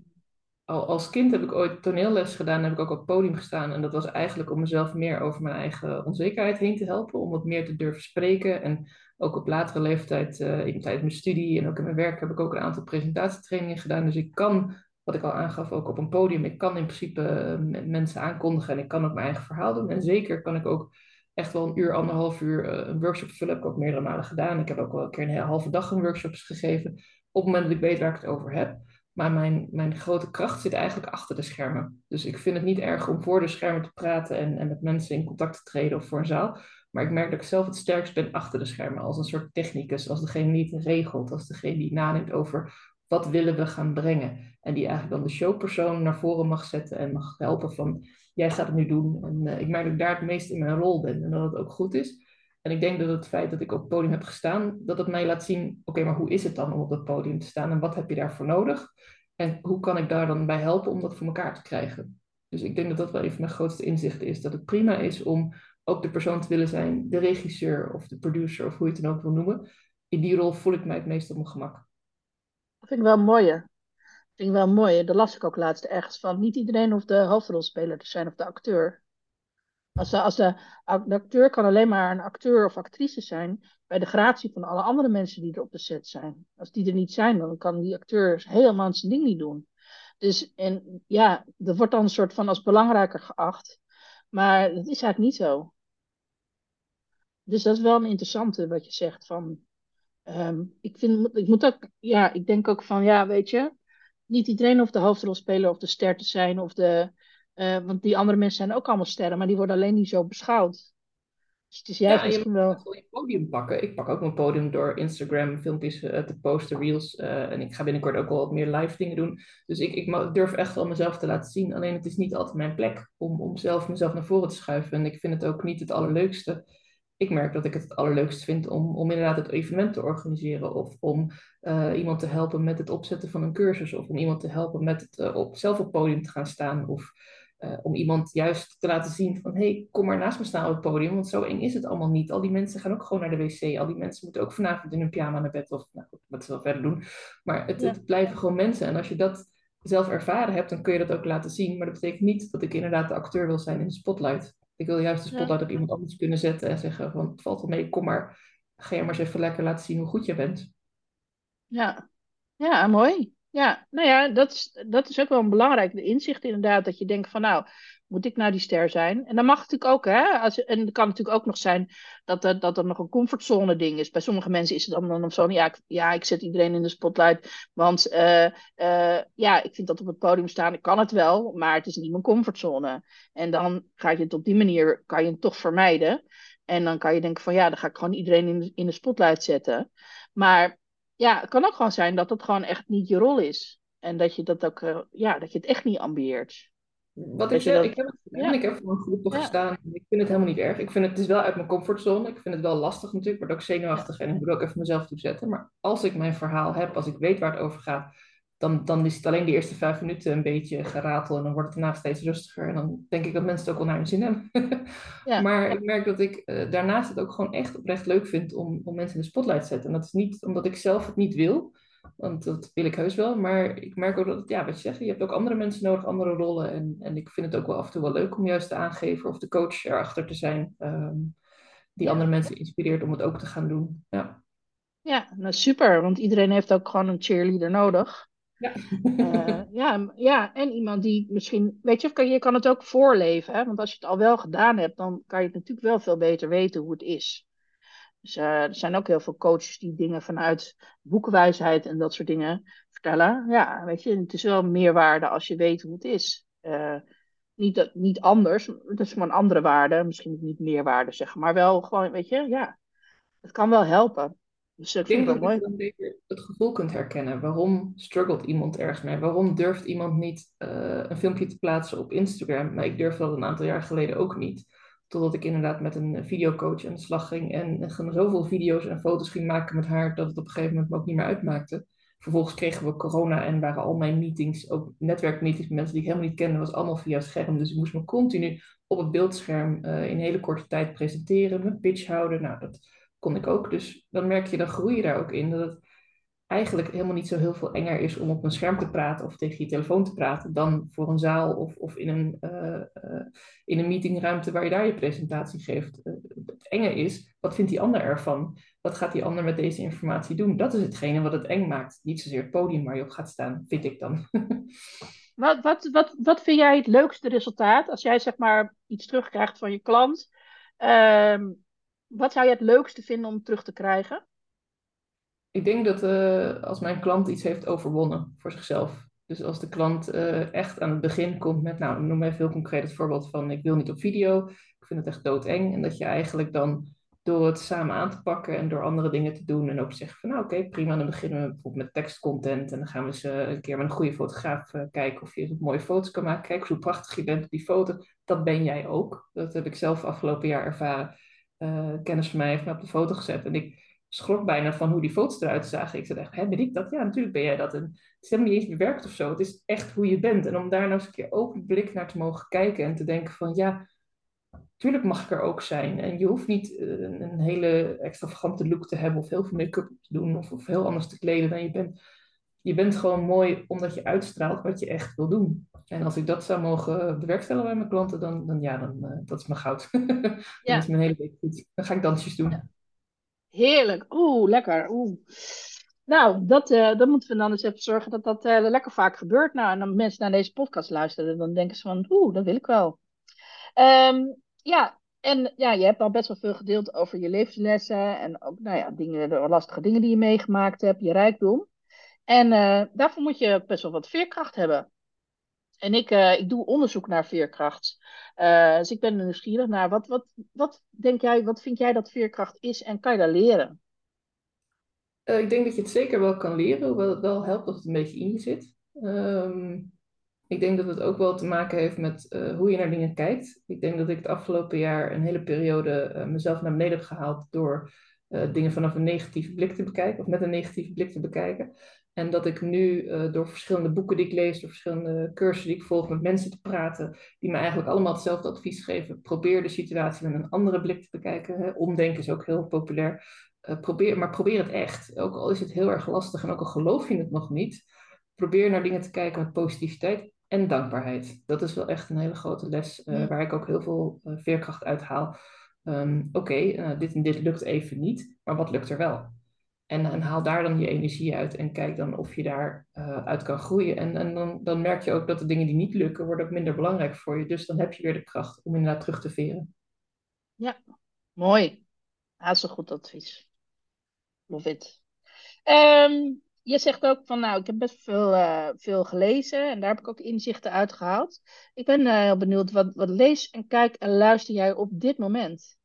al als kind heb ik ooit toneelles gedaan, heb ik ook op het podium gestaan. En dat was eigenlijk om mezelf meer over mijn eigen onzekerheid heen te helpen. Om wat meer te durven spreken. En ook op latere leeftijd, uh, tijdens mijn studie en ook in mijn werk, heb ik ook een aantal presentatietrainingen gedaan. Dus ik kan, wat ik al aangaf, ook op een podium. Ik kan in principe uh, mensen aankondigen en ik kan ook mijn eigen verhaal doen. En zeker kan ik ook echt wel een uur, anderhalf uur uh, een workshop vullen. Heb ik ook meerdere malen gedaan. Ik heb ook wel een keer een halve dag een workshops gegeven. Op het moment dat ik weet waar ik het over heb. Maar mijn, mijn grote kracht zit eigenlijk achter de schermen. Dus ik vind het niet erg om voor de schermen te praten en, en met mensen in contact te treden of voor een zaal. Maar ik merk dat ik zelf het sterkst ben achter de schermen. Als een soort technicus, als degene die het regelt, als degene die nadenkt over wat willen we gaan brengen. En die eigenlijk dan de showpersoon naar voren mag zetten en mag helpen van jij gaat het nu doen. En uh, ik merk dat ik daar het meest in mijn rol ben en dat het ook goed is. En ik denk dat het feit dat ik op het podium heb gestaan, dat het mij laat zien, oké, maar hoe is het dan om op dat podium te staan en wat heb je daarvoor nodig? En hoe kan ik daar dan bij helpen om dat voor elkaar te krijgen? Dus ik denk dat dat wel een van mijn grootste inzichten is. Dat het prima is om ook de persoon te willen zijn, de regisseur of de producer of hoe je het dan ook wil noemen. In die rol voel ik mij het meest op mijn gemak. Dat vind ik wel mooi. Dat vind ik wel mooi. Daar las ik ook laatst ergens van. Niet iedereen hoeft de hoofdrolspeler te zijn of de acteur. Als de, als de, acteur kan alleen maar een acteur of actrice zijn bij de gratie van alle andere mensen die er op de set zijn. Als die er niet zijn, dan kan die acteur helemaal zijn ding niet doen. Dus en ja, dat wordt dan een soort van als belangrijker geacht. Maar dat is eigenlijk niet zo. Dus dat is wel een interessante wat je zegt van. Ehm, ik, vind, ik moet ook, ja, ik denk ook van, ja, weet je, niet iedereen hoeft de hoofdrolspeler of de ster te zijn of de, uh, want die andere mensen zijn ook allemaal sterren, maar die worden alleen niet zo beschouwd. Dus het is juist ja, misschien wel... je podium pakken. Ik pak ook mijn podium door Instagram filmpjes uh, te posten, reels. Uh, en ik ga binnenkort ook wel wat meer live dingen doen. Dus ik, ik durf echt wel mezelf te laten zien. Alleen het is niet altijd mijn plek om, om zelf mezelf naar voren te schuiven. En ik vind het ook niet het allerleukste. Ik merk dat ik het het allerleukst vind om, om inderdaad het evenement te organiseren. Of om uh, iemand te helpen met het opzetten van een cursus. Of om iemand te helpen met het op, zelf op podium te gaan staan. Of uh, om iemand juist te laten zien van, hé, hey, kom maar naast me staan op het podium, want zo eng is het allemaal niet. Al die mensen gaan ook gewoon naar de wc. Al die mensen moeten ook vanavond in hun pyjama naar bed of nou, wat ze wel verder doen. Maar het, het, blijven gewoon mensen. En als je dat zelf ervaren hebt, dan kun je dat ook laten zien. Maar dat betekent niet dat ik inderdaad de acteur wil zijn in de spotlight. Ik wil juist de spotlight ja. op iemand anders kunnen zetten en zeggen van, het valt wel mee, kom maar, ga je maar eens even lekker laten zien hoe goed je bent. Ja, ja mooi. Ja, nou ja, dat is, dat is ook wel een belangrijk inzicht inderdaad. Dat je denkt van nou, moet ik nou die ster zijn? En dan mag het natuurlijk ook, hè. Als, en het kan natuurlijk ook nog zijn dat er, dat er nog een comfortzone ding is. Bij sommige mensen is het dan, dan zo, ja ik, ja, ik zet iedereen in de spotlight. Want uh, uh, ja, ik vind dat op het podium staan, ik kan het wel, maar het is niet mijn comfortzone. En dan ga je het op die manier, kan je het toch vermijden. En dan kan je denken van ja, dan ga ik gewoon iedereen in de, in de spotlight zetten. Maar ja, het kan ook gewoon zijn dat het gewoon echt niet je rol is. En dat je dat ook, uh, ja, dat je het echt niet ambieert. Wat ik zeg, dat... ik heb het ja. ik heb voor een groep gestaan. Ik vind het helemaal niet erg. Ik vind het, het is wel uit mijn comfortzone. Ik vind het wel lastig natuurlijk. Ik word ook zenuwachtig en ik moet ook even mezelf toezetten. Maar als ik mijn verhaal heb, als ik weet waar het over gaat, dan, dan is het alleen de eerste vijf minuten een beetje geratel en dan wordt het daarna steeds rustiger. En dan denk ik dat mensen het ook wel naar hun zin hebben. ja. Maar ik merk dat ik uh, daarnaast het ook gewoon echt oprecht leuk vind om, om mensen in de spotlight te zetten. En dat is niet omdat ik zelf het niet wil, want dat wil ik heus wel. Maar ik merk ook dat, het, ja, wat je zegt, je hebt ook andere mensen nodig, andere rollen. En, en ik vind het ook wel af en toe wel leuk om juist de aangever of de coach erachter te zijn. Um, die andere mensen inspireert om het ook te gaan doen. Ja. Ja, nou super, want iedereen heeft ook gewoon een cheerleader nodig. Ja. Uh, ja, ja, en iemand die misschien, weet je, je kan het ook voorleven. Hè? Want als je het al wel gedaan hebt, dan kan je het natuurlijk wel veel beter weten hoe het is. Dus uh, er zijn ook heel veel coaches die dingen vanuit boekenwijsheid en dat soort dingen vertellen. Ja, weet je, het is wel meerwaarde als je weet hoe het is. Uh, niet, dat, niet anders, het is gewoon een andere waarde. Misschien niet meerwaarde zeggen, maar wel gewoon, weet je, ja. Het kan wel helpen. Dus ik denk dat mooi. je dan het gevoel kunt herkennen. Waarom struggelt iemand ergens mee? Waarom durft iemand niet uh, een filmpje te plaatsen op Instagram? Maar ik durfde dat een aantal jaar geleden ook niet. Totdat ik inderdaad met een videocoach aan de slag ging en, en zoveel video's en foto's ging maken met haar dat het op een gegeven moment me ook niet meer uitmaakte. Vervolgens kregen we corona en waren al mijn meetings, ook netwerkmeetings met mensen die ik helemaal niet kende, was allemaal via scherm. Dus ik moest me continu op het beeldscherm uh, in hele korte tijd presenteren, mijn pitch houden. Nou, dat, kon ik ook. Dus dan merk je, dan groei je daar ook in. Dat het eigenlijk helemaal niet zo heel veel enger is om op een scherm te praten of tegen je telefoon te praten dan voor een zaal of, of in, een, uh, uh, in een meetingruimte waar je daar je presentatie geeft. Uh, het enge is, wat vindt die ander ervan? Wat gaat die ander met deze informatie doen? Dat is hetgene wat het eng maakt. Niet zozeer het podium waar je op gaat staan, vind ik dan. wat, wat, wat, wat vind jij het leukste resultaat als jij zeg maar iets terugkrijgt van je klant? Ehm, wat zou je het leukste vinden om terug te krijgen? Ik denk dat uh, als mijn klant iets heeft overwonnen voor zichzelf. Dus als de klant uh, echt aan het begin komt met, nou, noem even heel concreet het voorbeeld van ik wil niet op video, ik vind het echt doodeng. En dat je eigenlijk dan door het samen aan te pakken en door andere dingen te doen en ook zeggen van nou oké, prima, dan beginnen we bijvoorbeeld met tekstcontent en dan gaan we eens een keer met een goede fotograaf uh, kijken of je mooie foto's kan maken. Kijk hoe prachtig je bent op die foto, dat ben jij ook. Dat heb ik zelf afgelopen jaar ervaren kennis van mij heeft me op de foto gezet. En ik schrok bijna van hoe die foto's eruit zagen. Ik zei echt, ben ik dat? Ja, natuurlijk ben jij dat. En het is helemaal niet eens bewerkt of zo. Het is echt hoe je bent. En om daar nou eens een keer open blik naar te mogen kijken en te denken van ja, tuurlijk mag ik er ook zijn. En je hoeft niet een, een hele extravagante look te hebben of heel veel make-up te doen of, of heel anders te kleden dan je bent je bent gewoon mooi omdat je uitstraalt wat je echt wil doen. En als ik dat zou mogen bewerkstelligen bij mijn klanten, dan, dan ja, dan, uh, dat is mijn goud. dat is mijn hele week goed. Dan ga ik dansjes doen. Heerlijk. Oeh, lekker. Oeh. Nou, dat, uh, dan moeten we dan eens even zorgen dat dat uh, lekker vaak gebeurt. Nou, en dan mensen naar deze podcast luisteren, dan denken ze van, oeh, dat wil ik wel. Um, ja, en ja, je hebt al best wel veel gedeeld over je levenslessen en ook, nou ja, dingen, de lastige dingen die je meegemaakt hebt, je rijkdom. En uh, daarvoor moet je best wel wat veerkracht hebben. En ik, uh, ik doe onderzoek naar veerkracht. Uh, dus ik ben er nieuwsgierig naar. Wat, wat, wat denk jij, wat vind jij dat veerkracht is en kan je daar leren? ik denk dat je het zeker wel kan leren, hoewel het wel helpt als het een beetje in je zit. Um, ik denk dat het ook wel te maken heeft met hoe je naar dingen kijkt. Ik denk dat ik het afgelopen jaar een hele periode mezelf naar beneden heb gehaald door dingen vanaf een negatieve blik te bekijken, of met een negatieve blik te bekijken. En dat ik nu uh, door verschillende boeken die ik lees, door verschillende cursussen die ik volg, met mensen te praten, die me eigenlijk allemaal hetzelfde advies geven. Probeer de situatie met een andere blik te bekijken. Hè. Omdenken is ook heel populair. Uh, probeer, maar probeer het echt. Ook al is het heel erg lastig en ook al geloof je het nog niet, probeer naar dingen te kijken met positiviteit en dankbaarheid. Dat is wel echt een hele grote les, uh, waar ik ook heel veel veerkracht uit haal. Um, Oké, okay, dit en dit lukt even niet, maar wat lukt er wel? En, en, haal daar dan je energie uit en kijk dan of je daaruit uh, uit kan groeien. En, en dan, dan merk je ook dat de dingen die niet lukken, worden ook minder belangrijk voor je. Dus dan heb je weer de kracht om inderdaad terug te veren. Ja, mooi. zo goed advies. Love it. Um, je zegt ook van, nou, ik heb best veel, uh, veel gelezen en daar heb ik ook inzichten uit gehaald. Ik ben uh, heel benieuwd, wat, wat lees en kijk en luister jij op dit moment?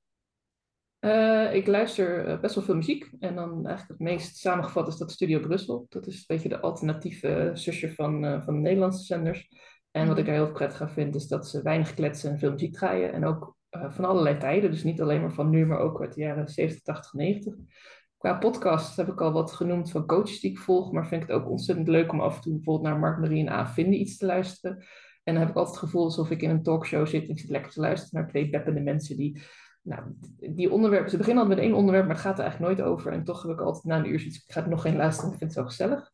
Uh, ik luister uh, best wel veel muziek. En dan eigenlijk het meest samengevat is dat Studio Brussel. Dat is een beetje de alternatieve zusje van, uh, van de Nederlandse zenders. En wat ik mhm. daar heel prettig aan vind, is dat ze weinig kletsen en veel muziek draaien. En ook van allerlei tijden. Dus niet alleen maar van nu, maar ook uit de jaren 70, 80, 90. Qua podcast heb ik al wat genoemd van coaches die ik volg. Maar vind ik het ook ontzettend leuk om af en toe bijvoorbeeld naar Mark Marie en A. Vinden iets te luisteren. En dan heb ik altijd het gevoel alsof ik in een talkshow zit en ik zit lekker te luisteren naar twee beppende mensen die nou, die onderwerpen, ze beginnen altijd met één onderwerp, maar het gaat er eigenlijk nooit over. En toch heb ik altijd na een uur zoiets, ik ga er nog geen luisteren, ik vind het zo gezellig.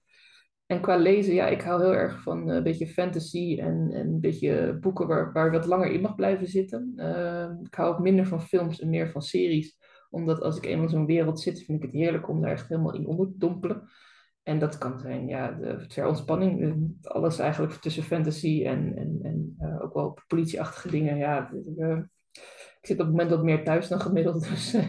En qua lezen, ja, ik hou heel erg van eh, een beetje fantasy en, en een beetje boeken waar, waar wat langer in mag blijven zitten. Uh, ik hou ook minder van films en meer van series. Omdat als ik eenmaal in zo'n wereld zit, vind ik het heerlijk om daar echt helemaal in onder te dompelen. En dat kan zijn, ja, de, ter ontspanning. Eh, alles eigenlijk tussen fantasy en, en, en uh, ook wel politieachtige dingen. Ja, ik zit op het moment wat meer thuis dan gemiddeld. Dus eh,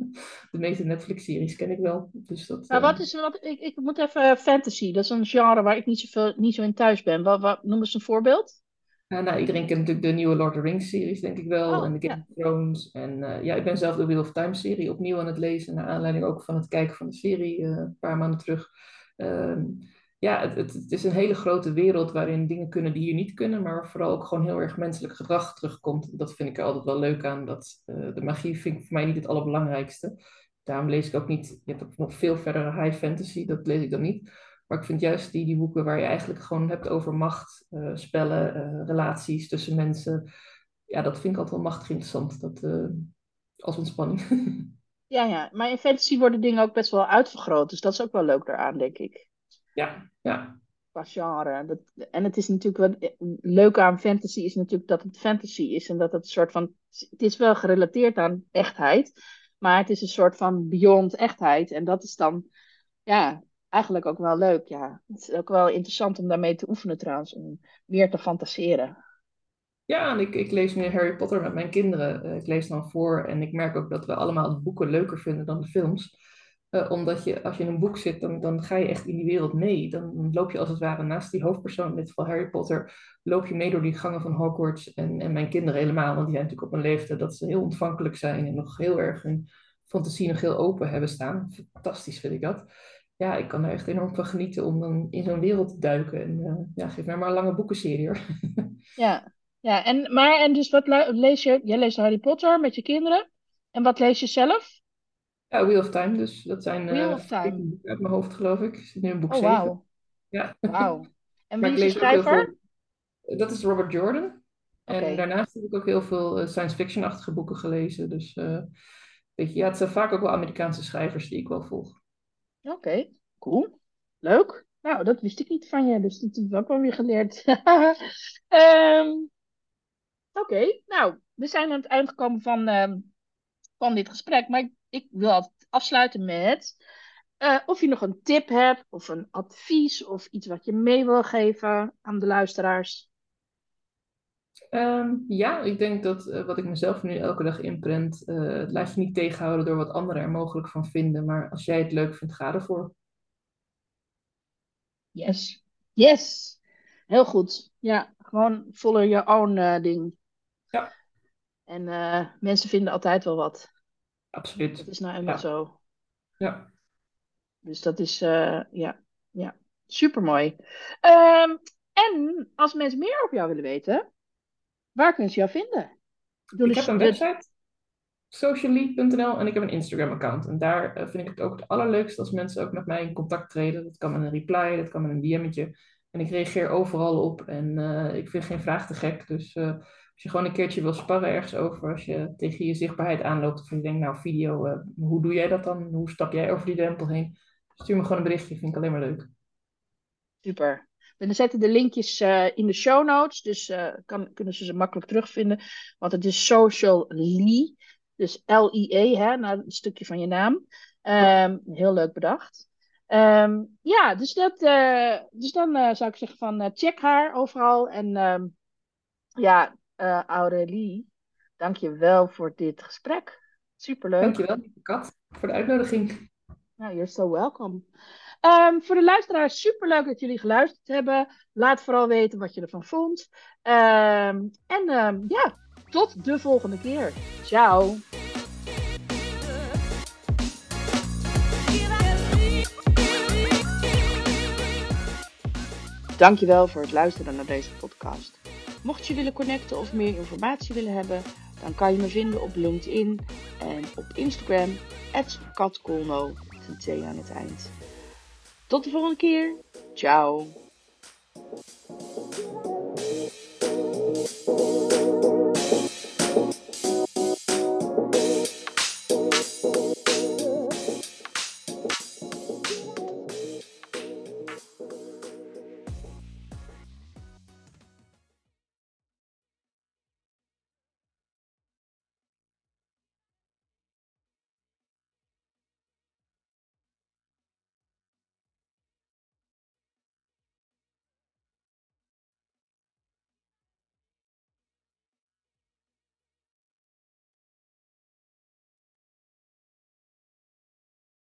de meeste Netflix-series ken ik wel. Dus dat, maar wat is, wat, ik, ik moet even eh, fantasy. Dat is een genre waar ik niet, zoveel, niet zo in thuis ben. Wat, wat, noem eens een voorbeeld. Ja, nou, iedereen kent natuurlijk de nieuwe Lord of the Rings-series, denk ik wel. Oh, en de Game of Thrones. En uh, ja, ik ben zelf de Wheel of Time-serie opnieuw aan het lezen. Naar aanleiding ook van het kijken van de serie uh, een paar maanden terug. Uh, ja, het, is een hele grote wereld waarin dingen kunnen die hier niet kunnen, maar vooral ook gewoon heel erg menselijk gedrag terugkomt. Dat vind ik er altijd wel leuk aan. Dat, uh, de magie vind ik voor mij niet het allerbelangrijkste. Daarom lees ik ook niet, je hebt ook nog veel verdere high fantasy, dat lees ik dan niet. Maar ik vind juist die, die boeken waar je eigenlijk gewoon hebt over macht, uh, spellen, uh, relaties tussen mensen. Ja, dat vind ik altijd wel machtig interessant. Dat, als ontspanning. ja, ja, maar in fantasy worden dingen ook best wel uitvergroot. Dus dat is ook wel leuk daaraan, denk ik. Ja, ja. Qua genre. Dat, en het is natuurlijk wat leuk aan fantasy is natuurlijk dat het fantasy is en dat het een soort van. Het is wel gerelateerd aan echtheid, maar het is een soort van beyond echtheid. En dat is dan, ja, eigenlijk ook wel leuk. Ja. Het is ook wel interessant om daarmee te oefenen trouwens, om meer te fantaseren. Ja, en ik, ik lees nu Harry Potter met mijn kinderen. Eh, ik lees dan voor en ik merk ook dat we allemaal de boeken leuker vinden dan de films. Uh, omdat je, als je in een boek zit, dan, dan ga je echt in die wereld mee. Dan loop je als het ware naast die hoofdpersoon, in dit geval Harry Potter, loop je mee door die gangen van Hogwarts. En, en mijn kinderen helemaal, want die zijn natuurlijk op een leeftijd dat ze heel ontvankelijk zijn en nog heel erg hun fantasie nog heel open hebben staan. Fantastisch vind ik dat. Ja, ik kan er echt enorm van genieten om dan in zo'n wereld te duiken. En uh, ja, geef mij maar een lange boekenserie ja, ja en, maar en dus wat lees je? Jij leest Harry Potter met je kinderen? En wat lees je zelf? Ja, Wheel of Time, dus dat zijn Wheel uh, of Time. uit mijn hoofd, geloof ik. Ik zit nu in boek Oh, 7. wauw. Ja. Wauw. En wie is de schrijver? Dat is Robert Jordan. En daarnaast heb ik ook heel veel eh, science fiction-achtige boeken gelezen. Dus eh, weet je, ja, het zijn vaak ook wel Amerikaanse schrijvers die ik wel volg. Oké, cool. Leuk. Nou, dat wist ik niet van je, dus dat heb ik ook wel weer geleerd. Ehm, Oké, nou, we zijn aan het eind gekomen van, ehm, van dit gesprek. Maar ik, ik wil altijd afsluiten met eh, of je nog een tip hebt, of een advies, of iets wat je mee wil geven aan de luisteraars. Ehm, ja, ik denk dat eh, wat ik mezelf nu elke dag inprent, eh, laat je niet tegenhouden door wat anderen er mogelijk van vinden. Maar als jij het leuk vindt, ga ervoor. Yes. Yes. Heel goed. Ja, gewoon follow your own ding. Ja. En mensen vinden altijd wel wat. Absoluut. Dat is nou eenmaal Ja. zo. Ja. Dus dat is, eh, ja, ja, super mooi. en als mensen meer over jou willen weten, waar kunnen ze jou vinden? Ik heb een website, socially.nl, en ik heb een Instagram-account. En daar eh, vind ik het ook het allerleukste als mensen ook met mij in contact treden. Dat kan met een reply, dat kan met een DM'tje. En ik reageer overal op en eh, ik vind geen vraag te gek. Dus als je gewoon een keertje wil sparren ergens over, als je tegen je zichtbaarheid aanloopt of je denkt, nou video, eh, hoe doe jij dat dan? Hoe stap jij over die drempel heen? Stuur me gewoon een berichtje, vind ik alleen maar leuk. Super. We zetten de linkjes eh, in de show notes, dus eh, kan, kunnen ze ze makkelijk terugvinden. Want het is Social Lee, dus L-I-E, hè, een stukje van je naam. Ehm, heel leuk bedacht. Ehm, ja, dus, dat, dus dan zou ik zeggen van check haar overal. En ehm, ja, eh Aurélie, dank je wel voor dit gesprek. Superleuk. Dankjewel, lieve Kat, voor de uitnodiging. Nou, you're so welcome. Ehm, voor de luisteraars, superleuk dat jullie geluisterd hebben. Laat vooral weten wat je ervan vond. Ehm, en ehm, ja, tot de volgende keer. Ciao. Dankjewel voor het luisteren naar deze podcast. Mocht je willen connecten of meer informatie willen hebben, dan kan je me vinden op LinkedIn en op Instagram, katkolno, T aan het eind. Tot de volgende keer. Ciao.